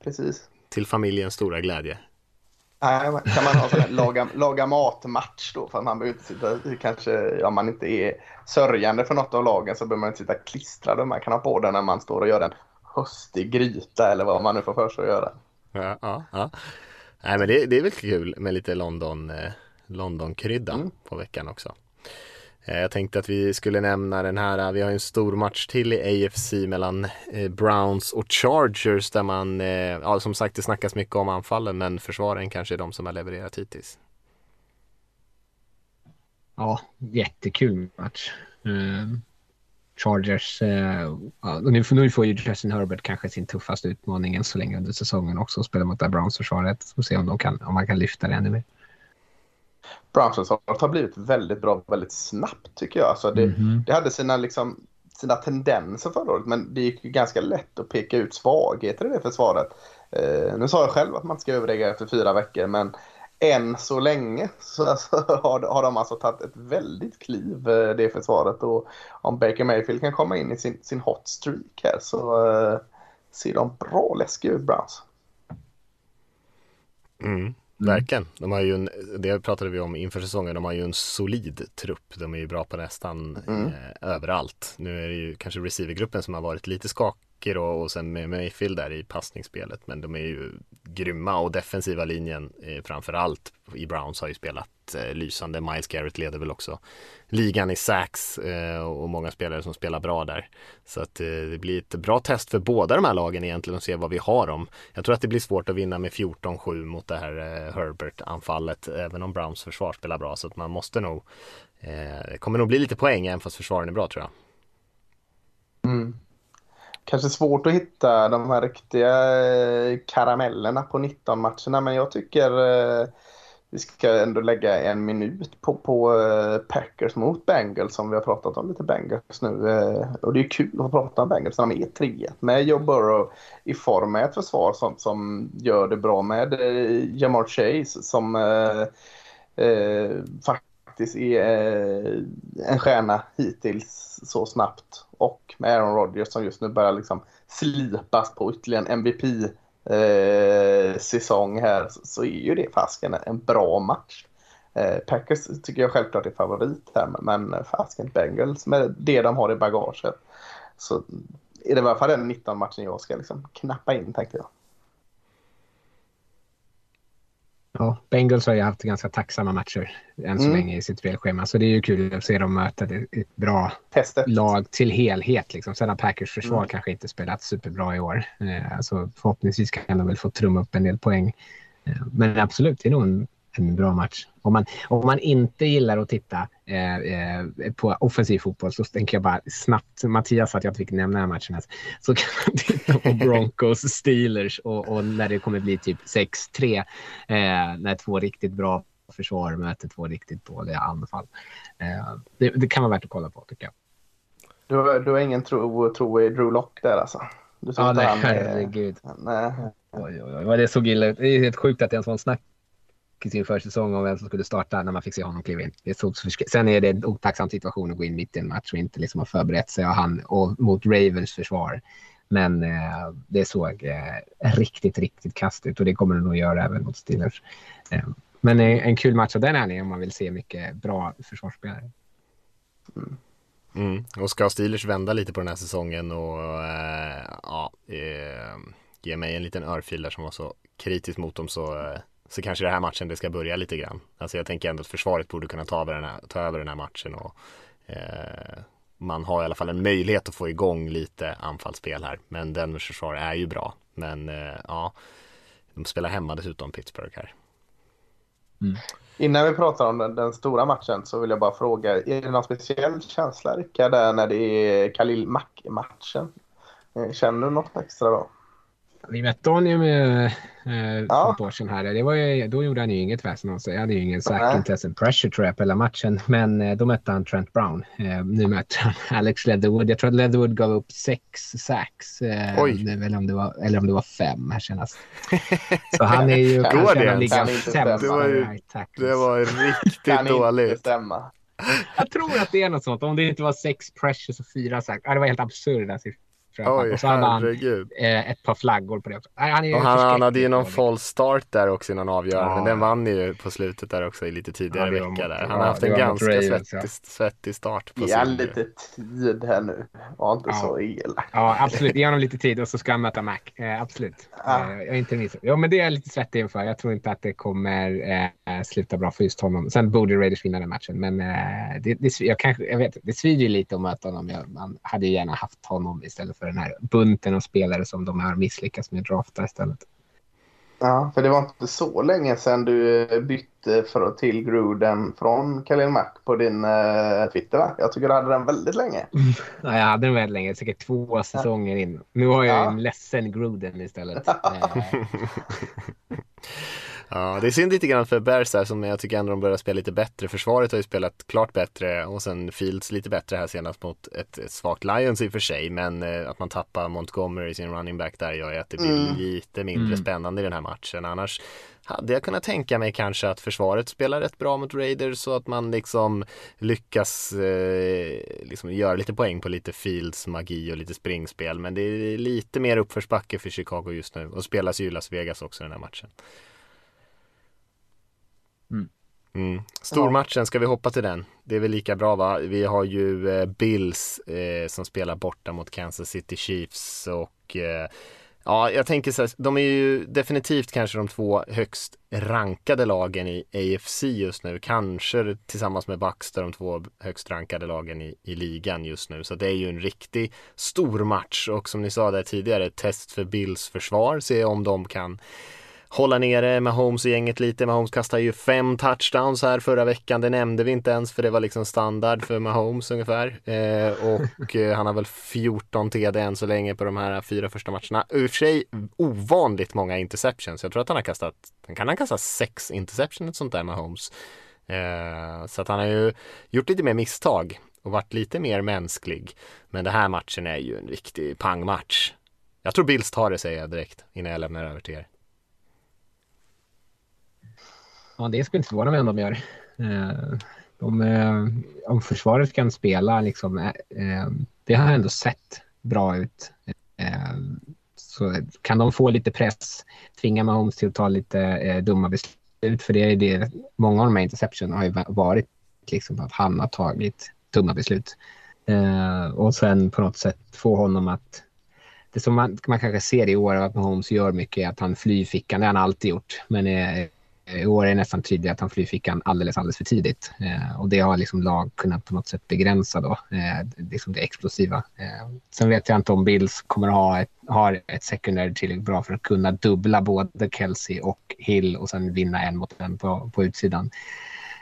precis. Till familjens stora glädje. Kan man ha sån laga, laga matmatch då för att man behöver inte sitta, kanske, om man inte är sörjande för något av lagen så behöver man inte sitta klistrad. Man kan ha på den när man står och gör en höstig gryta eller vad man nu får för sig att göra. Ja, ja, ja. Nej men det, det är väl kul med lite London, eh, London-krydda mm. på veckan också. Eh, jag tänkte att vi skulle nämna den här, vi har en stor match till i AFC mellan eh, Browns och Chargers där man, eh, ja som sagt det snackas mycket om anfallen men försvaren kanske är de som har levererat hittills. Ja, jättekul match. Ehm, Chargers, ja, nu, nu får ju Justin Herbert kanske sin tuffaste utmaning än så länge under säsongen också, att spela mot det här Browns-försvaret och se om, de kan, om man kan lyfta det ännu mer. Browns-försvaret har blivit väldigt bra väldigt snabbt tycker jag. Alltså det, mm -hmm. det hade sina, liksom, sina tendenser förra året men det gick ju ganska lätt att peka ut svagheter i det försvaret. Eh, nu sa jag själv att man ska överlägga efter fyra veckor men än så länge så alltså, har, har de alltså tagit ett väldigt kliv eh, det försvaret och om Baker Mayfield kan komma in i sin, sin hot streak här så eh, ser de bra läskiga ut Browns. Mm. Mm. Verkligen. De har ju en, det pratade vi om inför säsongen, de har ju en solid trupp. De är ju bra på nästan mm. eh, överallt. Nu är det ju kanske receivergruppen som har varit lite skakig och, och sen med Mayfield där i passningsspelet. Men de är ju grymma och defensiva linjen eh, framför allt i Browns har ju spelat eh, lysande. Miles Garrett leder väl också ligan i sax eh, och många spelare som spelar bra där. Så att eh, det blir ett bra test för båda de här lagen egentligen att se vad vi har dem. Jag tror att det blir svårt att vinna med 14-7 mot det här eh, Herbert-anfallet även om Browns försvar spelar bra så att man måste nog eh, det kommer nog bli lite poäng även fast försvaren är bra tror jag. Mm kanske svårt att hitta de här riktiga eh, karamellerna på 19 matcherna men jag tycker eh, vi ska ändå lägga en minut på, på eh, Packers mot Bengals som vi har pratat om lite Bengals nu. Och det är kul att prata om Bengals när de är 3 med Joe Burrow i form med ett försvar som, som gör det bra med Jamar Chase som eh, eh, faktiskt är eh, en stjärna hittills så snabbt och med Aaron Rodgers som just nu börjar liksom slipas på ytterligare en MVP-säsong eh, här så är ju det fasken en bra match. Eh, Packers tycker jag självklart är favorit här men fasken Bengals med det de har i bagaget så är det i alla fall den 19 matchen jag ska liksom knappa in tänkte jag. Ja, Bengals har ju haft ganska tacksamma matcher än så mm. länge i sitt spelschema. Så det är ju kul att se dem möta ett bra Testet. lag till helhet. Liksom. Sen har Packers försvar mm. kanske inte spelat superbra i år. Eh, alltså, förhoppningsvis kan de väl få trumma upp en del poäng. Eh, men absolut, det är nog en en bra match. Om man, om man inte gillar att titta eh, eh, på offensiv fotboll så tänker jag bara snabbt, Mattias att jag fick nämna den här matchen, så kan man titta på Broncos Steelers och, och när det kommer bli typ 6-3 eh, när två riktigt bra försvar möter två riktigt dåliga anfall. Eh, det, det, kan vara värt att kolla på tycker jag. Du, har, du har ingen tro, tro i Drew Lock där alltså? Du ja, nej, herregud. Nej. Oj, oj, oj, det såg illa ut. Det är helt sjukt att det ens var en snack i sin försäsong om vem som skulle starta när man fick se honom kliva in. Det såg Sen är det en otacksam situation att gå in mitt i en match och inte liksom ha förberett sig och han, och mot Ravens försvar. Men eh, det såg eh, riktigt, riktigt kast ut och det kommer det nog göra även mot Steelers. Eh, men eh, en kul match av den anledningen om man vill se mycket bra försvarsspelare. Mm. Mm. Och ska Steelers vända lite på den här säsongen och eh, ja, eh, ge mig en liten örfil där som var så kritisk mot dem så eh, så kanske det här matchen det ska börja lite grann. Alltså jag tänker ändå att försvaret borde kunna ta över den här, ta över den här matchen och eh, man har i alla fall en möjlighet att få igång lite anfallsspel här. Men Denvers försvar är ju bra. Men eh, ja, de spelar hemma dessutom Pittsburgh här. Mm. Innan vi pratar om den, den, stora matchen så vill jag bara fråga, är det någon speciell känsla Rickard, när det är Khalil Mack-matchen? Eh, Känner du något extra då? Vi mötte honom ju Ja. för ett år sedan här. Det var ju, då gjorde han ju inget väsen av sig. Jag hade ju ingen sack, inte ens en pressure tror jag på hela matchen. Men eh, då mötte han Trent Brown. Eh, nu möter han Alex Leatherwood. Jag tror att Leatherwood gav upp sex sacks. Eh, eller, om det var, eller om det var fem här senast. Så han är ju Går kanske det en sämsta stämma. Det var ju-. Det var riktigt Kan inte dåligt. stämma. Jag tror att det är något sånt. Om det inte var sex pressures och fyra sack. Ja, det var helt absurda siffror. Alla fall. Oj, och så hade han eh, ett par flaggor på det också. Nej, han, är han, han hade ju någon dålig. false start där också i någon avgörande. Ja. Men den vann ju på slutet där också i lite tidigare Ja, vecka där. Han har haft en ganska Ravens, svettig, ja. svettig start på Ge lite tid här nu. Var inte Ja. så elak. Ja, absolut. Ge honom lite tid och så ska han möta Mac. Eh, absolut. Ja. Eh, jag är inte. Ja, men det är jag lite svettig inför. Jag tror inte att det kommer eh, sluta bra för just honom. Sen borde Raiders vinna den matchen, men eh, det, det, jag kanske, jag vet, det svider ju lite att möta honom. Jag, man hade ju gärna haft honom istället för den här bunten av spelare som de har misslyckats med att drafta istället. Ja, för det var inte så länge sedan du eh, bytte för till Gruden från Khalil Mack på din uh, Twitter va? Jag tycker du hade den väldigt länge. Ja, jag hade den väldigt länge, säkert två säsonger in. Nu har jag Ja. en ledsen Gruden istället. Ja, det är synd lite grann för Bears här som jag tycker ändå de börjar spela lite bättre. Försvaret har ju spelat klart bättre och sen Fields lite bättre här senast mot ett, ett svagt Lions i och för sig. Men eh, att man tappar Montgomery, sin running back där, gör ju att det blir Mm. lite mindre Mm. spännande i den här matchen. Annars hade jag kunnat tänka mig kanske att försvaret spelar rätt bra mot Raiders så att man liksom lyckas eh, liksom göra lite poäng på lite Fields magi och lite springspel. Men det är lite mer uppförsbacke för Chicago just nu och spelas ju i Las Vegas också den här matchen. Mm. Stormatchen, ska vi hoppa till den? Det är väl lika bra va? Vi har ju eh, Bills eh, som spelar borta mot Kansas City Chiefs och eh, ja, jag tänker så här, de är ju definitivt kanske de två högst rankade lagen i AFC just nu. Kanske tillsammans med Bucks de två högst rankade lagen i, i ligan just nu. Så det är ju en riktig stor match och som ni sa där tidigare, test för Bills försvar. Se om de kan hålla nere Mahomes och gänget lite. Mahomes kastade ju fem touchdowns här förra veckan. Det nämnde vi inte ens för det var liksom standard för Mahomes ungefär. Eh, och eh, han har väl 14 TD än så länge på de här fyra första matcherna. I och för sig ovanligt många interceptions. Jag tror att han har kastat, kan han kasta sex interceptions ett sånt där Mahomes. Eh, så att han har ju gjort lite mer misstag och varit lite mer mänsklig. Men den här matchen är ju en riktig pangmatch. Jag tror Bills tar det säger jag direkt innan jag lämnar över till er. Ja, det skulle inte förvåna mig om de gör. Eh, de, eh, om försvaret kan spela, liksom, eh, det har ändå sett bra ut. Så kan de få lite press, tvinga Mahomes till att ta lite dumma beslut, för det är det, många av de här interception har ju varit liksom att han har tagit dumma beslut. Och sen på något sätt få honom att det som man, man kanske ser i år att Mahomes gör mycket är att han flyr fickan. Det har han alltid gjort. Men eh, Eh, i år är det nästan tydligt att han flyr fickan alldeles, alldeles för tidigt. Eh, och det har liksom lag kunnat på något sätt begränsa då. Eh, liksom det explosiva. Eh, sen vet jag inte om Bills kommer att ha ett, har ett secondary tillräckligt bra för att kunna dubbla både Kelsey och Hill och sen vinna en mot en på, på utsidan.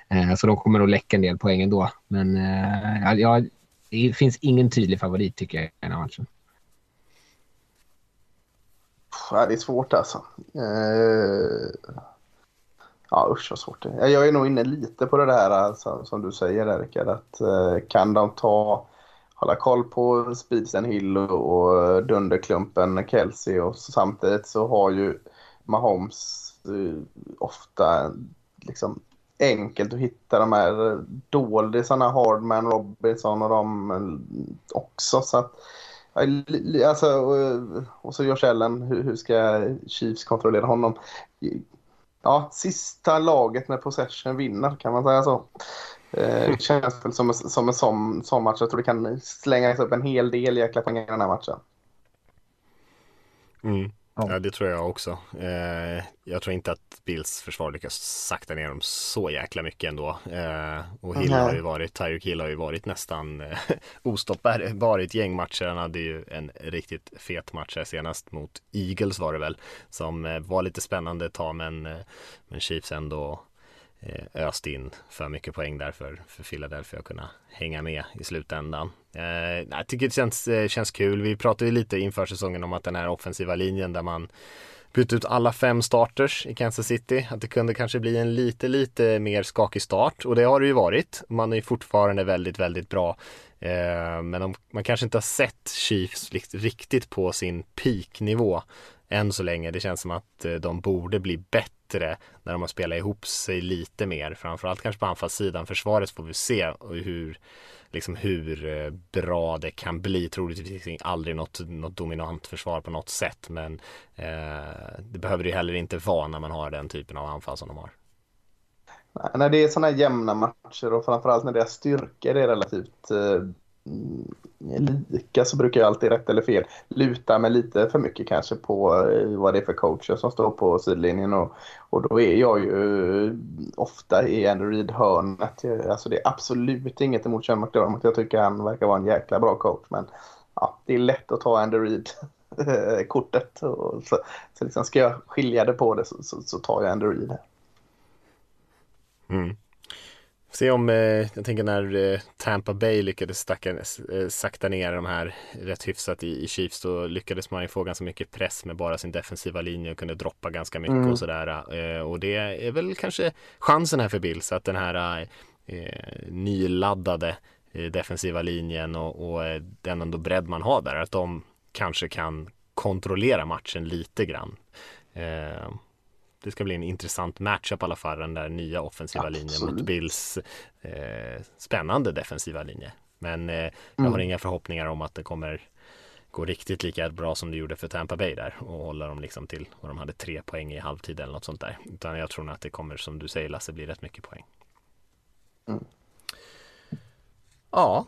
Eh, så de kommer att läcka en del poäng ändå. Men eh, ja, ja, det finns ingen tydlig favorit tycker jag i den här matchen. Ja, det är svårt alltså. Eh, Ja, usch vad svårt det är. Jag är nog inne lite på det där alltså, som du säger där, Rickard. Att, eh, kan de ta, hålla koll på Speedsen Hill och, och dunderklumpen Kelsey och så, samtidigt så har ju Mahomes eh, ofta liksom enkelt att hitta de här doldisarna, Hardman, Robinson och de eh, också. Så att, alltså, och, och så Josh Allen, hur, hur ska Chiefs kontrollera honom? Ja, sista laget med possession vinner, kan man säga så. Eh, Det känns väl som, en- som en sån, sån match. Jag tror det kan slängas upp en hel del jäkla poäng i den här matchen. Mm. Ja. Ja, det tror jag också. Eh, jag tror inte att Bills försvar lyckas sakta ner dem så jäkla mycket ändå. Eh, och Hill har ju varit, Tyreek Hill har ju varit nästan eh, ostoppbar i ett gäng matcher. Han hade ju en riktigt fet match här senast mot Eagles var det väl. Som eh, var lite spännande ett tag men, eh, men Chiefs ändå Eh, öst in för mycket poäng där för, för Philadelphia att kunna hänga med i slutändan. Eh, jag tycker det känns, eh, känns kul. Vi pratade ju lite inför säsongen om att den här offensiva linjen där man bytte ut alla fem starters i Kansas City. Att det kunde kanske bli en lite, lite mer skakig start och det har det ju varit. Man är ju fortfarande väldigt, väldigt bra. Men de, man kanske inte har sett Chiefs riktigt på sin peaknivå än så länge. Det känns som att eh, de borde bli bättre när de har spelat ihop sig lite mer. Framförallt kanske på anfallssidan. Försvaret får vi se hur, liksom hur eh, bra det kan bli. Troligtvis aldrig något, något dominant försvar på något sätt. Men eh, det behöver det heller inte vara när man har den typen av anfall som de har. När det är sådana jämna matcher och framförallt när deras styrkor är relativt eh, Mm, lika så brukar jag alltid, rätt eller fel, luta mig lite för mycket kanske på eh, vad det är för coacher som står på sidlinjen. Och, och då är jag ju eh, ofta i Andrew Reid-hörnet. Alltså det är absolut inget emot Sean McDermott. Jag tycker han verkar vara en jäkla bra coach. Men ja, det är lätt att ta Andrew Reid-kortet. Eh, så, så liksom ska jag skilja det på det så, så, så tar jag Andrew Reid. Mm. Se om, eh, jag tänker när eh, Tampa Bay lyckades stacka, eh, sakta ner de här rätt hyfsat i, i Chiefs då lyckades man ju få ganska mycket press med bara sin defensiva linje och kunde droppa ganska mycket mm. och sådär. Eh, och det är väl kanske chansen här för Bills att den här eh, nyladdade eh, defensiva linjen och, och eh, den ändå bredd man har där, att de kanske kan kontrollera matchen lite grann. Det ska bli en intressant matchup i alla fall, den där nya offensiva Absolut. linjen mot Bills eh, spännande defensiva linje. Men eh, jag mm. har inga förhoppningar om att det kommer gå riktigt lika bra som det gjorde för Tampa Bay där och hålla dem liksom till och de hade tre poäng i halvtid eller något sånt där. Utan jag tror att det kommer som du säger Lasse bli rätt mycket poäng. Mm. Ja,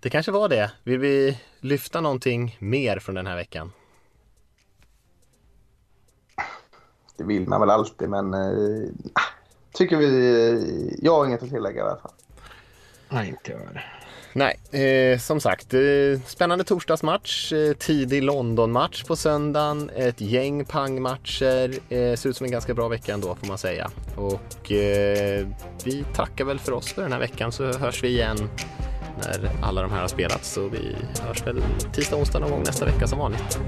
det kanske var det. Vill vi lyfta någonting mer från den här veckan? Det vill man väl alltid, men äh, tycker vi... Jag har inget att tillägga i alla fall. Nej, inte jag Nej, eh, som sagt, eh, spännande torsdagsmatch, eh, tidig Londonmatch på söndagen, ett gäng pangmatcher. Eh, ser ut som en ganska bra vecka ändå får man säga. Och eh, vi tackar väl för oss för den här veckan så hörs vi igen när alla de här har spelats. Så vi hörs väl tisdag, onsdag någon gång nästa vecka som vanligt.